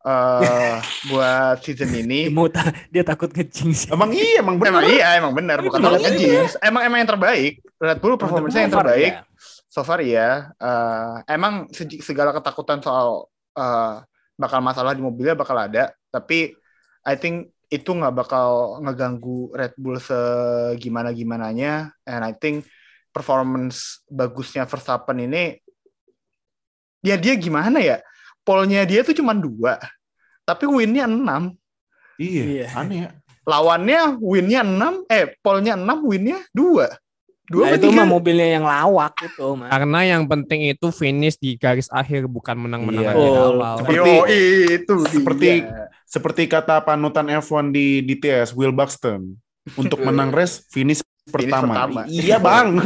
eh buat season ini.
Dia mau ta- dia takut ngejing sih.
Emang iya, emang benar.
Emang iya, emang benar. Bukan takut
iya.
ngejinx. Emang emang yang terbaik. Red Bull performance-nya yang terbaik.
ya.
So far ya. Eh, emang segala ketakutan soal eh, bakal masalah di mobilnya bakal ada. Tapi I think itu nggak bakal ngeganggu Red Bull segimana gimananya. And I think performance bagusnya Verstappen ini ya dia gimana ya? Polnya dia tuh cuma dua, tapi winnya enam.
Iya,
Iya.
aneh ya.
Lawannya winnya enam, eh polnya enam, winnya dua. Dua
Nah, itu mah mobilnya yang lawak itu mah.
Karena yang penting itu finish di garis akhir bukan menang-menang
Iya.
dari
Oh,
awal.
seperti-
Yo, itu
seperti-
dia.
Seperti kata panutan F1 di DTS, Will Buxton. Untuk menang race, finish pertama.
pertama.
Iya, Bang.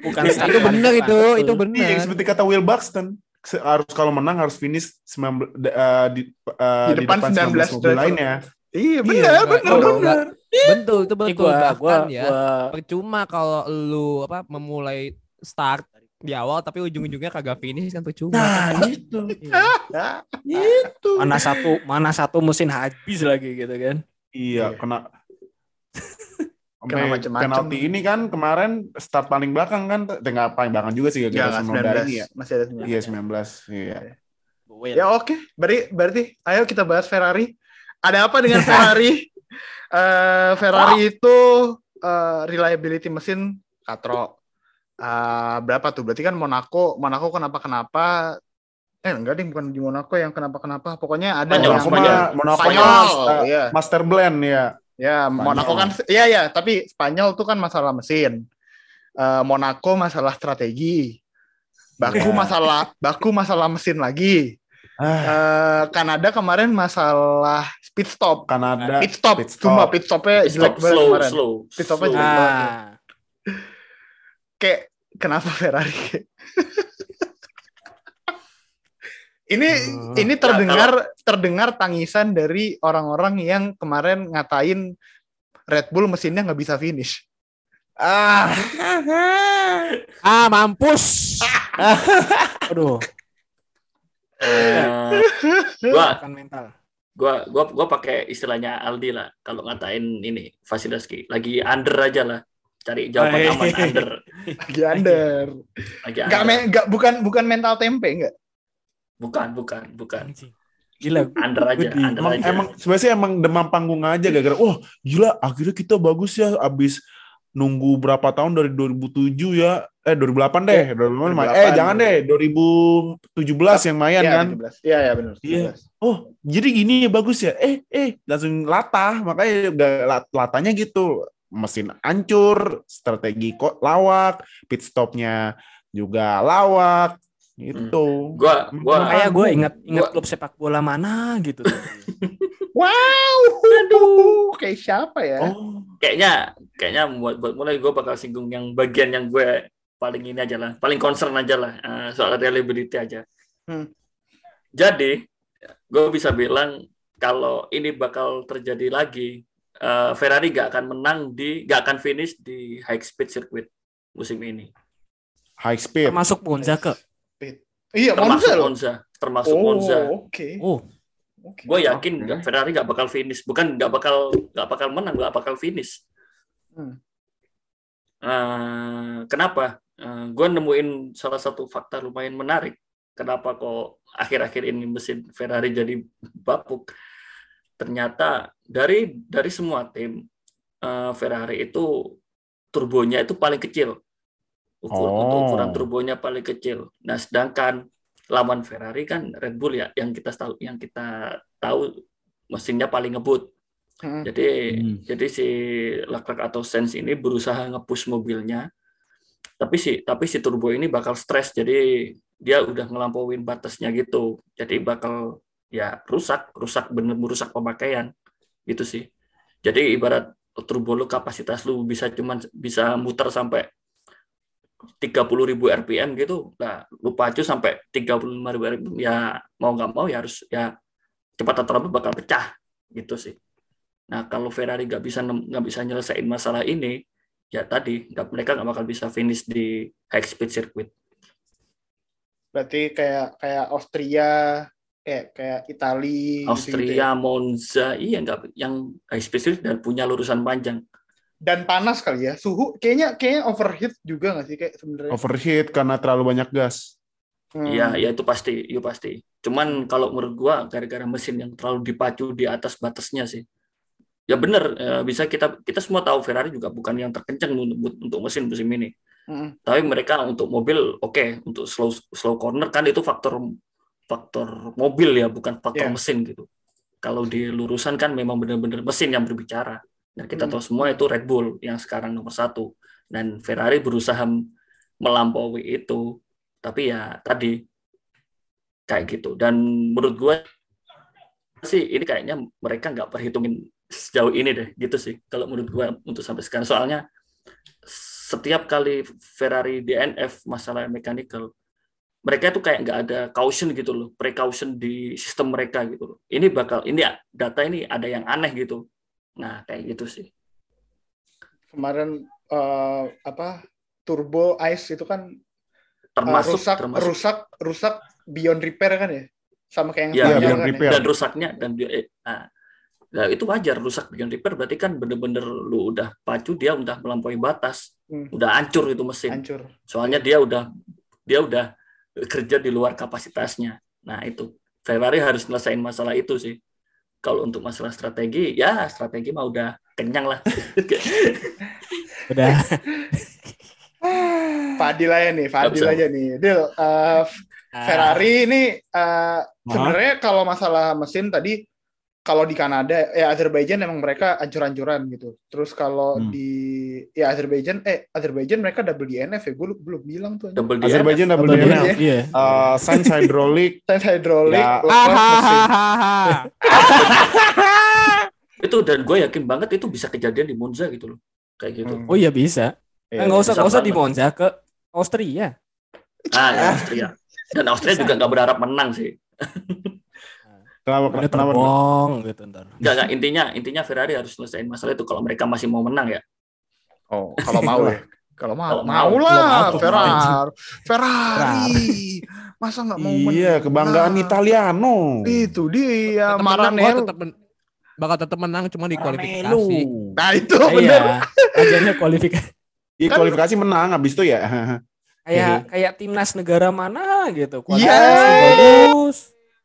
Bukan
itu
standar
benar itu, itu
Iya,
benar.
seperti kata Will Buxton. Harus kalau menang harus finish 19 de- eh, di, eh,
Di depan 19
mobil
driver.
lainnya.
Iya benar,
Iya,
benar, benar.
Betul, itu betul.
gua,
Bahkan
gua,
ya,
gua-
percuma kalau lu apa memulai start di awal tapi ujung-ujungnya kagak finish kan percuma.
Nah, itu.
Ah,
itu.
mana satu mana satu mesin habis lagi gitu kan.
Iya,
Iya.
kena
Kena
Sampai
macem-macem.
penalti ini kan kemarin start paling belakang kan, dengan paling belakang juga sih
Ya,
gara-gara
nggak,
Sonoda
19.
ini ya.
Masih ada 19.
Iya 19. Iya.
Ya oke, berarti berarti ayo kita bahas Ferrari. Ada apa dengan Ferrari? Eh, Ferrari itu eh, reliability mesin katro. Eh, berapa tuh? Berarti kan Monaco, Monaco kenapa kenapa? Eh enggak ding, bukan di Monaco yang kenapa kenapa. Pokoknya ada
Spanyol,
yang
Monaco
Spanyol.
Monaco
Spanyol,
eh,
iya.
master blend ya.
Ya, Monaco kan, iya ya, tapi Spanyol tuh kan masalah mesin. Eh, Monaco masalah strategi. Baku
Iya.
masalah, baku masalah mesin lagi.
Ah,
Eh, Kanada kemarin masalah pit stop.
Kanada
Pit stop,
pit stop.
cuma pit stopnya
Pit
jelek
stop,
banget
slow,
kemarin.
slow.
Pit stopnya
slow.
jelek banget.
Nah,
Kayak kenapa Ferrari? ini
Hmm.
ini terdengar terdengar tangisan dari orang-orang yang kemarin ngatain Red Bull mesinnya nggak bisa finish.
Ah,
Ah, mampus.
aduh,
Eh, gua
kan mental.
gua gua gua pakai istilahnya Aldi lah kalau ngatain ini Vasilevski lagi under aja lah Cari jawaban
Hai.
aman under.
Lagi under.
Lagi
Enggak
under.
enggak bukan bukan mental tempe enggak.
Bukan, bukan, bukan.
Gila.
Under aja,
di-
under
Emang,
aja.
emang sebenarnya emang demam panggung aja gara-gara wah gila akhirnya kita bagus ya abis nunggu berapa tahun dari 2007 ya eh 2008 deh 2008,
2008.
eh jangan deh 2017 yang main
Iya,
kan
17. Iya, iya benar.
Iya. oh jadi gini ya bagus ya eh eh langsung latah makanya udah lat- latanya gitu mesin hancur strategi kok lawak pit stopnya juga lawak gitu
Gua, gua,
Kayak gue ingat ingat
Gua-
klub sepak bola mana gitu.
Wow. Aduh, kayak siapa ya?
oh
kayaknya, kayaknya buat, buat mulai gue bakal singgung yang bagian yang gue paling ini aja lah, paling concern aja lah eh, soal reliability aja.
Hmm.
Jadi, gue bisa bilang kalau ini bakal terjadi lagi, eh, Ferrari gak akan menang di, gak akan finish di high speed circuit musim ini.
high speed
Termasuk Monza ke.
Iya, Monza
Termasuk
loh.
Monza, termasuk
Oh,
Monza.
oke.
Oh,
Oke.
Gue yakin nggak Ferrari nggak bakal finish, bukan nggak bakal nggak bakal menang, nggak bakal finish.
Hmm.
Eh, kenapa? gue nemuin salah satu fakta lumayan menarik. Kenapa kok akhir-akhir ini mesin Ferrari jadi bapuk? Ternyata dari dari semua tim eh, Ferrari itu turbonya itu paling kecil. Ukur,
Oh.
Untuk ukuran turbonya paling kecil. Nah, sedangkan lawan Ferrari kan Red Bull ya yang kita tahu yang kita tahu mesinnya paling ngebut.
Hmm.
Jadi
Hmm.
jadi si Leclerc atau Sainz ini berusaha nge-push mobilnya. Tapi si tapi si turbo ini bakal stres jadi dia udah ngelampauin batasnya gitu. Jadi bakal ya rusak, rusak bener merusak pemakaian gitu sih. Jadi ibarat turbo lu kapasitas lu bisa cuman bisa muter sampai 30.000 ribu RPM gitu, nah lu pacu sampai 35.000 ribu RPM, ya mau nggak mau ya harus ya cepat atau lambat bakal pecah gitu sih. Nah kalau Ferrari nggak bisa nggak bisa nyelesain masalah ini, ya tadi nggak mereka nggak bakal bisa finish di high speed circuit.
Berarti kayak kayak Austria, kayak kayak Itali, gitu-gitu ya.
Austria, Monza, iya nggak yang high speed circuit dan punya lurusan panjang.
Dan panas kali ya. Suhu kayaknya kayaknya overheat juga nggak sih kayak sebenarnya.
overheat karena terlalu banyak gas
Hmm.
Iya, ya itu pasti, itu pasti. Cuman kalau menurut gua gara-gara mesin yang terlalu dipacu di atas batasnya sih. Ya bener, eh, bisa kita kita semua tahu Ferrari juga bukan yang terkencang untuk, untuk mesin musim ini.
Hmm.
Tapi mereka untuk mobil oke, untuk slow slow corner kan itu faktor faktor mobil ya, bukan faktor
Iya.
mesin gitu. Kalau di lurusan kan memang benar-benar mesin yang berbicara. Dan kita
Hmm.
tahu semua itu Red Bull yang sekarang nomor satu. Dan Ferrari berusaha melampaui itu. Tapi ya tadi kayak gitu. Dan menurut gue sih ini kayaknya mereka nggak perhitungin sejauh ini deh gitu sih. Kalau menurut gue untuk sampai sekarang soalnya setiap kali Ferrari DNF masalah mechanical mereka itu kayak nggak ada caution gitu loh, precaution di sistem mereka gitu loh. Ini bakal ini ya, data ini ada yang aneh gitu. Nah kayak gitu sih.
Kemarin eh, apa turbo ice itu kan eh,
Termasuk
rusak
termasuk
rusak rusak beyond repair kan ya? Sama kayak yang Spanyol
beyond
kan
repair.
dan rusaknya dan dia eh, nah, nah, itu wajar rusak beyond repair berarti kan bener-bener lu udah pacu dia udah melampaui batas,
Hmm.
udah hancur itu
ya.
mesin.
Hancur.
Soalnya dia udah dia udah kerja di luar kapasitasnya. Nah itu Ferrari harus nyelesain masalah itu sih. Kalau untuk masalah strategi, ya strategi mah udah kenyang lah.
udah
Fadil aja nih, Fadil aja nih. Dil, eh, Ferrari ini eh, sebenarnya kalau masalah mesin tadi kalau di Kanada ya Azerbaijan emang mereka ancur-ancuran gitu. Terus kalau
Hmm.
di ya Azerbaijan eh Azerbaijan mereka double DNF ya. Gue belum bilang tuh.
Double DNF.
Azerbaijan double
Double
DNF
DNF.
Iya.
uh, Sainz hydraulic
Sense hydraulic,
Ya.
Itu dan gue yakin banget itu bisa kejadian di Monza gitu loh. Kayak gitu.
Hmm.
Oh iya bisa.
Iya,
Nggak usah
bisa
nggak usah di. Monza ke Austria.
Ah, ya, Austria. Dan Austria juga nggak berharap menang sih.
Kenapa
Udah
kenapa
terbong gitu ntar.
Nggak, nggak. Intinya, intinya Ferrari harus selesaiin masalah itu kalau mereka masih mau menang ya.
Oh, kalau mau ya. Kalau mau,
Kalau
mau
mau.
lah
Kalau mau.
Ferrari. Ferrari. Masa nggak mau
iya
menang?
kebanggaan Italiano
Itu dia Maranello.
tetep men- bakal tetap menang cuma di kualifikasi.
Maranello.
Nah, itu
Iya.
bener.
Ajarnya kualifikasi.
Di
Kan-
kualifikasi menang habis itu ya.
Kayak kayak timnas negara mana gitu.
Iya.
Kualifikasi bagus.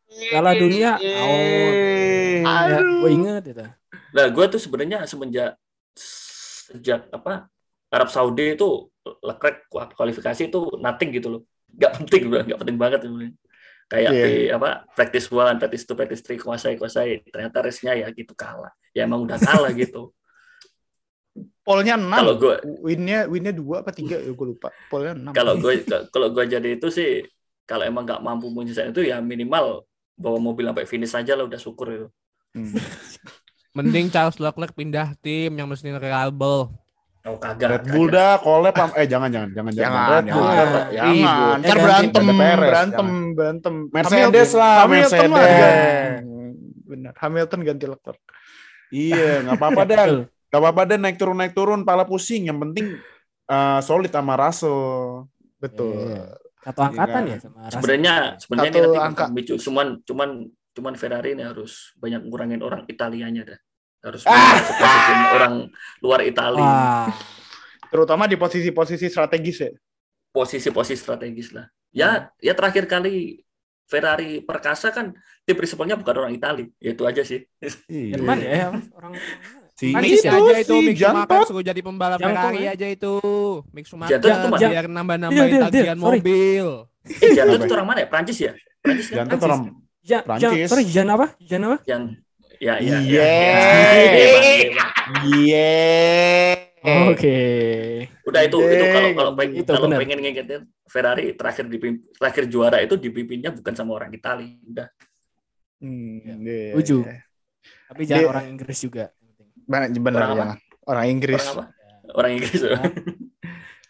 Piala dunia out. Ya,
Aduh.
gue inget itu.
Nah, gue tuh sebenarnya semenjak sejak apa Arab Saudi itu Leclerc kualifikasi itu nothing gitu loh. Gak penting udah, gak penting banget sebenarnya. Kayak
Iya.
di apa practice one, practice two, practice three kuasai kuasai. Ternyata race-nya ya gitu kalah. Ya emang udah kalah gitu.
Polnya 6.
Kalau gue
winnya winnya dua apa tiga ya gue lupa. Polnya 6.
kalau gue kalau gue jadi itu sih kalau emang nggak mampu menyelesaikan itu ya minimal bawa mobil sampai finish aja lah udah syukur itu.
Hmm.
Mending Charles Leclerc pindah tim yang mesin reliable.
Oh kagak.
Red Bull dah collab eh jangan jangan jangan
Jangan,
Red Bull.
jangan, jangan. Ntar
Ganti-
berantem, berantem,
jangan.
berantem.
Mercedes lah,
Hamilton
Mercedes.
ganti. Benar, Hamilton ganti Leclerc.
Iya, nggak apa-apa.
Betul.
Gak apa-apa deh naik turun naik turun pala pusing. Yang penting eh, solid sama Russell.
Betul.
Iya. Satu angkatan
Iya.
ya sama Russell.
Sebenarnya sebenarnya
Satu
ini nanti
angka.
pemicu cuman cuman cuman Ferrari ini harus banyak ngurangin orang Italianya dah. Harus
Ah!
orang luar Italia.
Wah.
Terutama di posisi-posisi strategis ya.
Posisi-posisi strategis lah. Ya, ya terakhir kali Ferrari perkasa kan tim principalnya bukan orang Itali. Ya itu aja sih.
Jerman ya, ya Mas? orang
Si
Prancis
itu
aja itu
si
Mick Schumacher
Jantot.
suruh jadi pembalap
Jantung,
Ferrari
ya?
aja itu. Mick Schumacher biar nambah-nambahin
Deal, deal,
tagihan
deal, sorry.
mobil.
Eh,
Apa?
itu orang mana ya? Prancis ya? Prancis kan?
Jantot
Prancis.
orang
Jan, Jan,
Prancis.
sorry, Jan apa? Jan apa?
Yang ya ya.
Iya.
ya, ya. Dewa.
Iya.
Oke.
Udah itu itu kalau kalau pengen
Itu,
kalau
benar.
pengen ngingetin Ferrari terakhir dipimpin, terakhir juara itu dipimpinnya bukan sama orang Itali. Udah.
Hmm, iya,
Setuju.
iya.
Tapi jangan
Dia-
orang Inggris juga.
Benar, benar
Orang
jangan. Orang Inggris.
Orang apa? Orang Inggris.
Ya.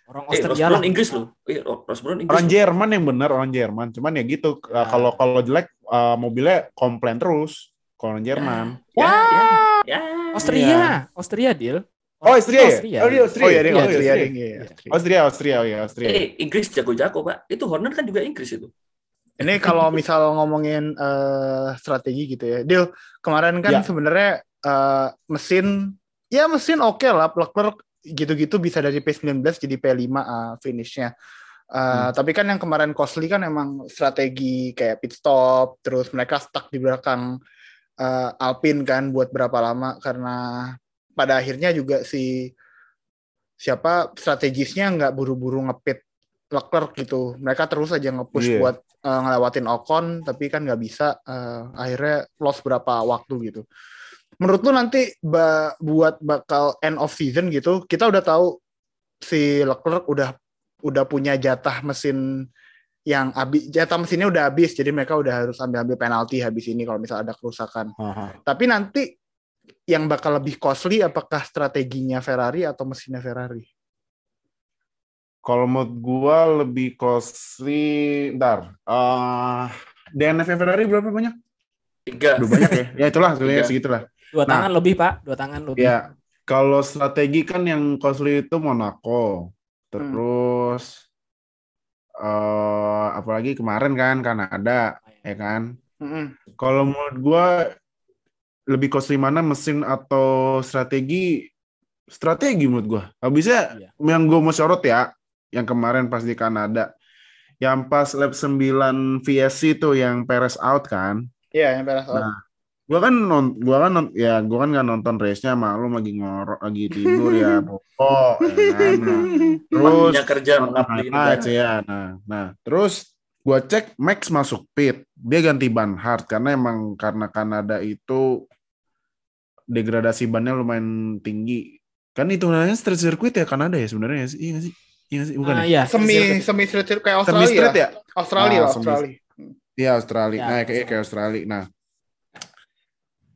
Orang
Eh, Ross
Austria lah.
Inggris loh. Eh, Ross Brown Inggris.
Orang
loh.
Jerman yang benar orang Jerman. Cuman ya gitu. eh,
Nah.
Kalau kalau jelek eh, mobilnya komplain terus. Kalau orang Jerman.
Ya, ya, ya.
Austria, Austria deal.
Oh, Austria ya?
Austria.
Oh, iya, Austria.
Oh iya,
Iya,
Austria,
Austria.
iya, Austria.
Austria, Austria, oh ya Austria.
Eh, Inggris jago-jago, Pak. Itu Horner kan juga Inggris itu.
Ini kalau misal ngomongin eh, strategi gitu ya. Deal kemarin kan
Ya.
sebenarnya eh, mesin ya mesin oke lah Leclerc gitu-gitu bisa dari P19 jadi P5 eh, finishnya. Eh, Tapi kan yang kemarin costly kan emang strategi kayak pit stop, terus mereka stuck di belakang eh, Alpine kan buat berapa lama karena pada akhirnya juga si siapa strategisnya nggak buru-buru ngepit Leclerc gitu. Mereka terus aja nge-push
Iya.
buat eh, ngelewatin Ocon, tapi kan nggak bisa. eh, akhirnya lost berapa waktu gitu. Menurut lu nanti ba- buat bakal end of season gitu, kita udah tahu si Leclerc udah udah punya jatah mesin yang habis jatah mesinnya udah habis, jadi mereka udah harus ambil-ambil penalti habis ini kalau misal ada kerusakan.
Aha.
Tapi nanti yang bakal lebih costly apakah strateginya Ferrari atau mesinnya Ferrari?
Kalau menurut gua lebih costly, ntar. eh DNF Ferrari berapa banyak?
Tiga.
Udah banyak ya? Ya itulah, sebenarnya segitulah.
Dua
Nah.
tangan lebih, Pak. Dua tangan lebih.
Ya, kalau strategi kan yang costly itu Monaco. Terus eh apalagi kemarin kan Kanada, ya kan? Kalau menurut gua lebih costly mana mesin atau strategi? Strategi menurut gua. Habisnya
Iya.
yang gua mau sorot ya, yang kemarin pas di Kanada. Yang pas lap 9 VSC tuh yang Perez out kan.
Iya, yang Perez out.
Nah, gua kan non, gua kan non, ya gua kan nggak nonton race-nya maklum lagi ngorok lagi tidur ya pokok ya kan. Nah, terus
kerja negara.
ya. Nah, nah, terus gua cek Max masuk pit. Dia ganti ban hard karena emang karena Kanada itu degradasi bannya lumayan tinggi. Kan itu namanya street circuit ya Kanada ya sebenarnya ya sih? Iya nggak sih? Iya nggak sih? Bukan
Ah,
ya?
iya.
Semi semi street circuit kayak
Semi
Australia.
street ya?
Australia
Ah, semi-
Australia.
Iya Australia.
Ya,
nah, kayak kayak Australia. Nah,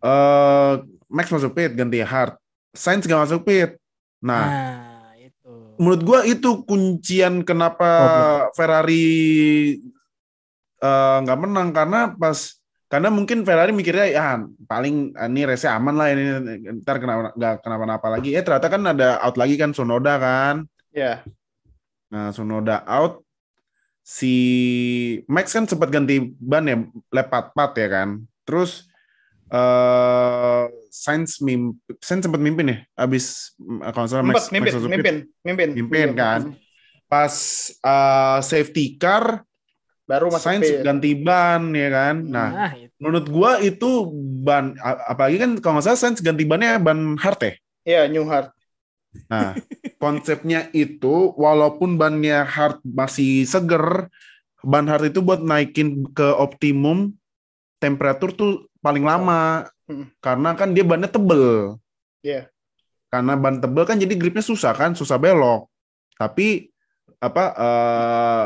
eh Max masuk pit ganti hard. Sainz gak masuk pit. Nah,
Nah, itu.
menurut gua itu kuncian kenapa Ferrari eh, nggak menang karena pas karena mungkin Ferrari mikirnya ya paling ah, ini race aman lah ini ntar kenapa nggak kenapa-napa lagi eh ternyata kan ada out lagi kan Sonoda kan
Iya.
nah Sonoda out si Max kan sempat ganti ban ya lap 44 ya kan terus eh Sainz mim Sainz sempat mimpin ya abis mm, kalau salah Max, Max
mimpin, mimpin, mimpin,
mimpin kan. Pas uh, safety car
Baru masuk
Sainz
pit.
ganti ban ya kan. Nah,
Nah, itu.
menurut gua itu ban apalagi kan kalau nggak salah Sainz ganti bannya ban hard ya.
Iya, New Heart.
Nah, konsepnya itu walaupun bannya hard masih seger, ban hard itu buat naikin ke optimum temperatur tuh paling lama.
Hmm.
Karena kan dia bannya tebel.
Iya.
Karena ban tebel kan jadi gripnya susah kan, susah belok. Tapi apa eh,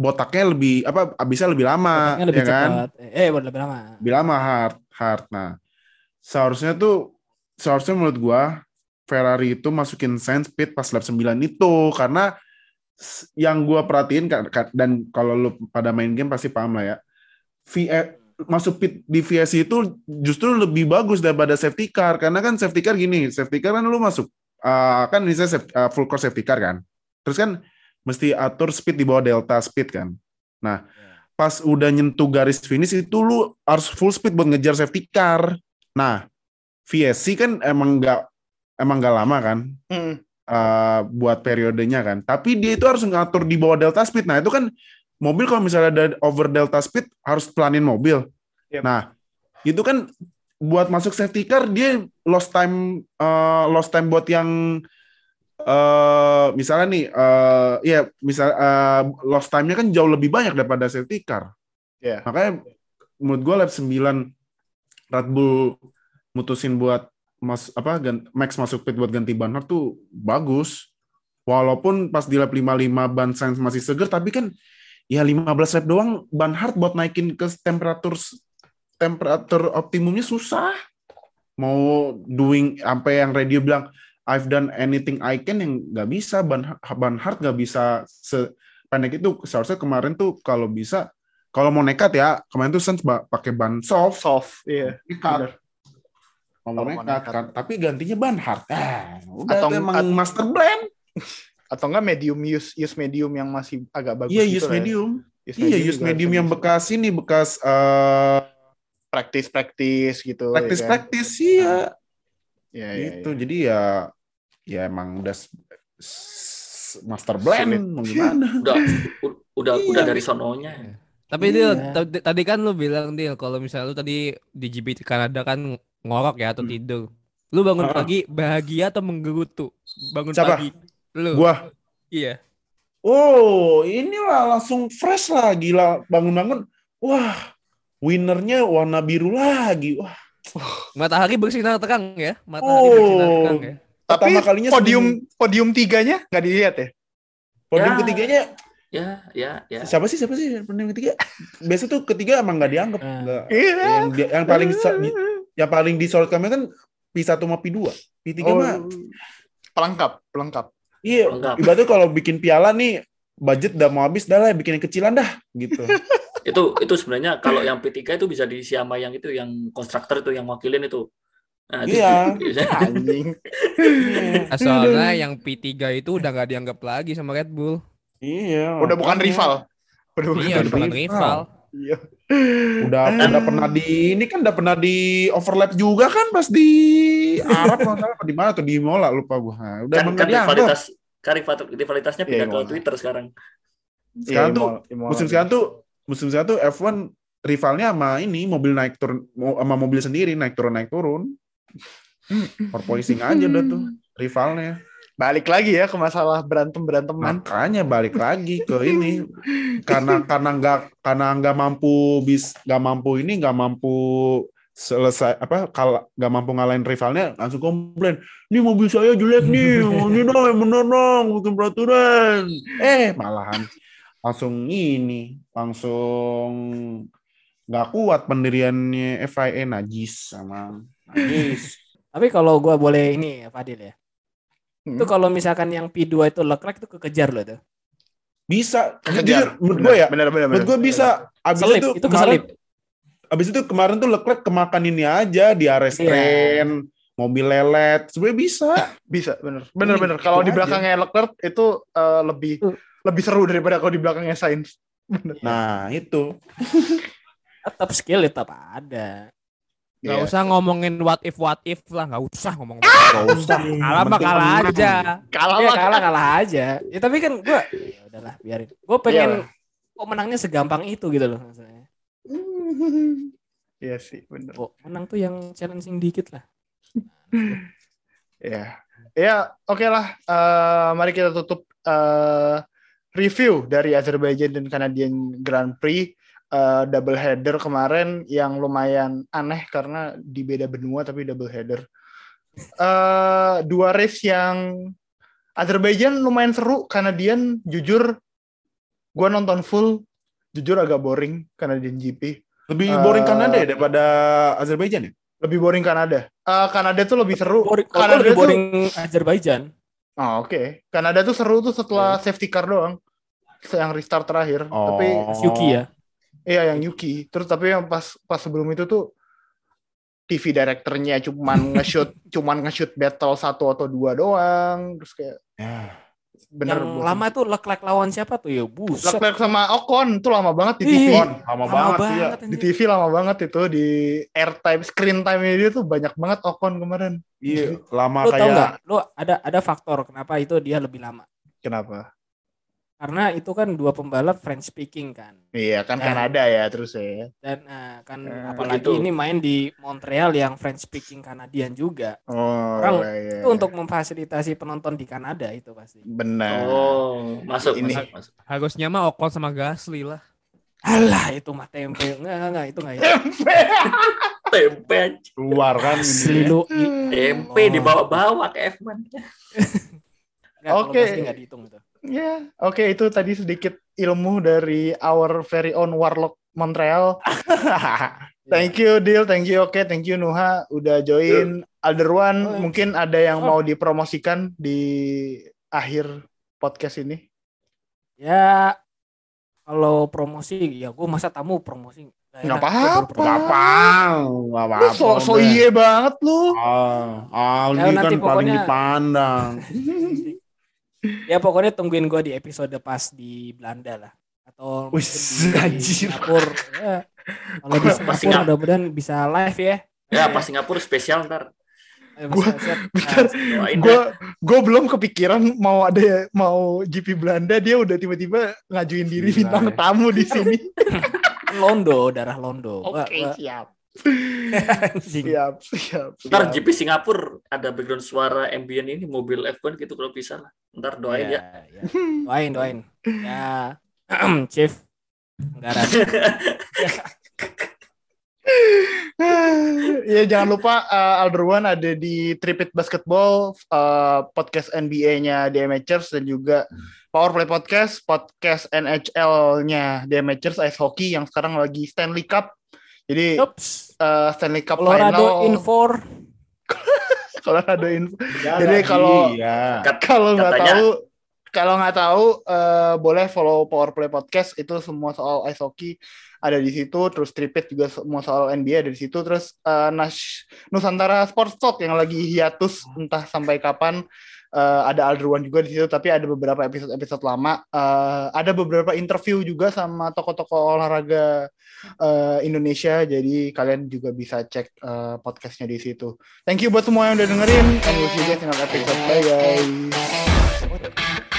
botaknya lebih apa bisa lebih lama
Botaknya lebih
ya kan?
cepat. Eh, buat lebih lama.
lebih lama hard hard nah seharusnya tuh seharusnya menurut gua Ferrari itu masukin Sainz pit pas lap 9 itu karena yang gua perhatiin dan kalau lu pada main game pasti paham lah ya VS masuk pit di VSC itu justru lebih bagus daripada safety car karena kan safety car gini safety car kan lu masuk uh, kan misalnya saf- uh, full course safety car kan terus kan mesti atur speed di bawah delta speed kan nah pas udah nyentuh garis finish itu lu harus full speed buat ngejar safety car. Nah, VSC kan emang nggak emang nggak lama kan
Hmm.
uh, buat periodenya kan. Tapi dia itu harus ngatur di bawah delta speed. Nah, itu kan mobil kalau misalnya ada over delta speed harus pelanin mobil.
Yep.
Nah, itu kan buat masuk safety car dia lost time uh, lost time buat yang eh misalnya nih eh ya misal eh, lost time-nya kan jauh lebih banyak daripada safety car.
Iya.
Makanya menurut gue lap 9 Red Bull mutusin buat mas apa gan- Max masuk pit buat ganti ban tuh bagus. Walaupun pas di lap 55 ban Sainz masih seger tapi kan ya 15 lap doang ban hard buat naikin ke temperatur temperatur optimumnya susah. Mau doing sampai yang radio bilang I've done anything I can yang nggak bisa. Ban ban hard nggak bisa sependek itu. Seharusnya kemarin tuh kalau bisa kalau mau nekat ya kemarin tuh ba- pakai ban soft.
Soft, iya.
kalau mau nekat
nekat.
kan. Tapi gantinya ban hard ah, udah
Atau-
emang
at-
master blend
Atau enggak medium use use medium yang masih agak bagus
iya
gitu
use
ya.
medium
Use
iya use
juga
medium
harusnya
yang bekas ini bekas eh
practice practice gitu
practice
ya kan?
practice iya
Iya, iya,
gitu
iya.
jadi ya ya emang udah master blend gimana
udah udah
Iya.
udah dari sononya
Tapi
Iya.
Dil, tadi- kan lu bilang Dil, kalau misalnya lu tadi di GP Kanada kan ngorok ya atau
Hmm.
tidur. Lu bangun
Ah.
pagi bahagia atau menggerutu? Bangun
Siapa?
pagi. Lu.
gua
Iya.
oh inilah langsung fresh lah gila bangun-bangun wah winernya warna biru lagi wah
Matahari bersinar terang ya. Matahari
Oh.
bersinar terang ya.
Tapi
pertama kalinya
podium podium tiganya nggak dilihat ya?
podium
Ya.
ketiganya
ya ya ya
siapa sih siapa sih podium ketiga biasa tuh ketiga emang nggak dianggap
Eh.
nggak
Iya.
yang, di- yang paling yang paling disorot kami kan P1 sama P2 P3
Oh,
mah
pelengkap, pelengkap.
Iya
Lengkap.
ibaratnya kalau bikin piala nih budget udah mau habis dah lah bikin yang kecilan dah gitu
itu itu sebenarnya kalau yang P3 itu bisa diisi sama yang itu yang konstruktor itu yang wakilin itu nah, itu
Iya.
Anjing.
Nah, soalnya yang P3 itu udah nggak dianggap lagi sama Red Bull.
iya
Udah bukan rival. Udah bukan
Iya, udah bukan rival.
Iya.
Udah udah pernah di ini kan udah pernah di overlap juga kan pas di Arab kalau nggak salah. Apa di mana tuh? Di Mola lupa gua. Nah, udah
kan, kan
dianggap.
rivalitas kan rival- rivalitasnya
Iya,
pindah ke
Imola.
Twitter sekarang.
Sekarang
Iya,
tuh
Imola- Imola.
musim sekarang tuh musim sekarang tuh F1 rivalnya sama ini mobil naik turun sama mobil sendiri naik turun naik turun. Porpoising aja udah tuh rivalnya
balik lagi ya ke masalah berantem beranteman.
makanya balik lagi ke ini karena karena nggak karena nggak mampu bis nggak mampu ini nggak mampu selesai apa kalau nggak mampu ngalahin rivalnya langsung komplain ini mobil saya jelek nih ini dong yang bener dong bikin peraturan eh malahan langsung ini langsung nggak kuat pendiriannya FIA najis sama najis
Tapi kalau gua boleh ini ya Fadil ya.
Hmm.
Itu kalau misalkan yang P2 itu Leclerc itu kekejar loh itu.
bisa
Kekejar.
jujur menurut gue ya
Bener, bener,
menurut
bener.
gue bisa abis
Selip,
itu
itu
kemarin
keselip.
abis itu kemarin tuh Leclerc kemakan ini aja di restrain mobil lelet sebenarnya bisa
Bisa, bener. Bener,
Ini
bener. Kalau di belakangnya Leclerc itu eh, lebih
Tuh.
lebih seru daripada kalau di belakangnya Sainz.
nah itu
Tetap skill tetap ada.
Gak
Iya.
usah ngomongin what if what if lah, gak usah ngomong.
Gak usah.
Kalah mah
Penting
kalah aja.
Kalah
Iya
lah.
kalah kalah aja. Ya tapi kan gue ya udahlah biarin. Gue pengen kok menangnya segampang itu gitu loh maksudnya.
Iya sih, bener.
Kok menang tuh yang challenging dikit lah.
Ya, ya oke lah. Eh, mari kita tutup eh, review dari Azerbaijan dan Canadian Grand Prix eh, double header kemarin yang lumayan aneh karena di beda benua tapi double header. Eh, dua race yang Azerbaijan lumayan seru, Canadian jujur gua nonton full, jujur agak boring Canadian GP.
Lebih
Eh,
boring Kanada ya daripada Azerbaijan ya?
Lebih boring Kanada. Eh, Kanada tuh lebih seru.
Boring,
Kanada
lebih
tuh-
boring Azerbaijan.
Oh, oke. Kanada tuh seru tuh setelah safety car doang. Yang restart terakhir.
Oh.
Tapi
Yuki ya.
Iya yang Yuki. Terus tapi yang pas pas sebelum itu tuh TV directornya cuman nge-shoot cuman nge-shoot battle satu atau dua doang. Terus kayak
Ya.
bener
yang lama tuh Leclerc lawan siapa tuh ya? Buset.
Leclerc sama Ocon tuh lama banget di TV.
Ih,
Kon, lama, banget sih ya.
Di. TV lama banget itu di airtime screen time dia tuh banyak banget Ocon kemarin.
Iya, lama
Lu tau
kayak
nggak? Lu ada ada faktor kenapa itu dia lebih lama?
Kenapa?
Karena itu kan dua pembalap French speaking kan.
Iya kan
Dan-
Kanada ya terus ya.
Dan eh, kan
Eh,
apalagi
begitu.
ini main di Montreal yang French speaking Kanadian juga.
Oh,
Orang
iya.
Itu untuk memfasilitasi penonton di Kanada itu pasti.
benar.
Oh, masuk,
Ini.
masuk, masuk.
Harusnya mah Ocon sama Gasly lah.
Alah itu mah tempe. Enggak enggak, enggak itu enggak itu.
Tempe, anjing.
keluar kan ini.
lu.
tempe
Oh.
dibawa-bawa ke F1.
Enggak, kalau
Oke.
pasti enggak dihitung itu.
Ya, oke itu tadi sedikit ilmu dari our very own Warlock Montreal. thank you Dil, thank you oke, thank you Nuha udah join. Alderwan
Oh, iya.
mungkin ada yang
Oh.
mau dipromosikan di akhir podcast ini.
Ya kalau promosi ya gue masa tamu promosi enak,
apa-apa.
Gak apa, gak apa
Lu so, so iye banget lu.
Ah, Aldi
Ya,
kan paling dipandang.
ya pokoknya tungguin gue di episode pas di Belanda lah atau
Wih,
mungkin di
anjir.
Singapura ya. kalau di Singapura
Singap-
mudah-mudahan bisa live ya
Ya, pas Singapura spesial ntar.
Bentar. Gue
dah.
gue belum kepikiran mau ada mau GP Belanda dia udah tiba-tiba ngajuin diri bintang
ya.
tamu di sini.
Londo darah Londo
Oke,
gua-
siap. Siap, siap.
Ntar. GP Singapura ada background suara ambient ini mobil F1 gitu kalau bisa lah. Ntar doain ya.
ya. doain doain ya Chief Anggaran
ya jangan lupa uh, Alderwan ada di Tripit Basketball uh, podcast NBA-nya DMHers dan juga Powerplay Podcast podcast NHL-nya DMHers Ice Hockey yang sekarang lagi Stanley Cup. Jadi
Oops.
uh, Stanley Cup
Colorado
final
Infor
Colorado Info.
Ya,
Jadi kalau-
ya.
Kat-
Kalau nggak tahu kalau nggak tahu uh, boleh follow Powerplay Podcast itu semua soal ice hockey ada di situ terus Tripit juga semua soal NBA ada di situ terus uh, Nash Nusantara Sports Talk yang lagi hiatus entah sampai kapan uh, ada Alderwan juga di situ tapi ada beberapa episode-episode lama. Uh, ada beberapa interview juga sama tokoh-tokoh olahraga uh, Indonesia. Jadi kalian juga bisa cek uh, podcastnya di situ. Thank you buat semua yang udah dengerin and we'll see you guys in another episode. Bye guys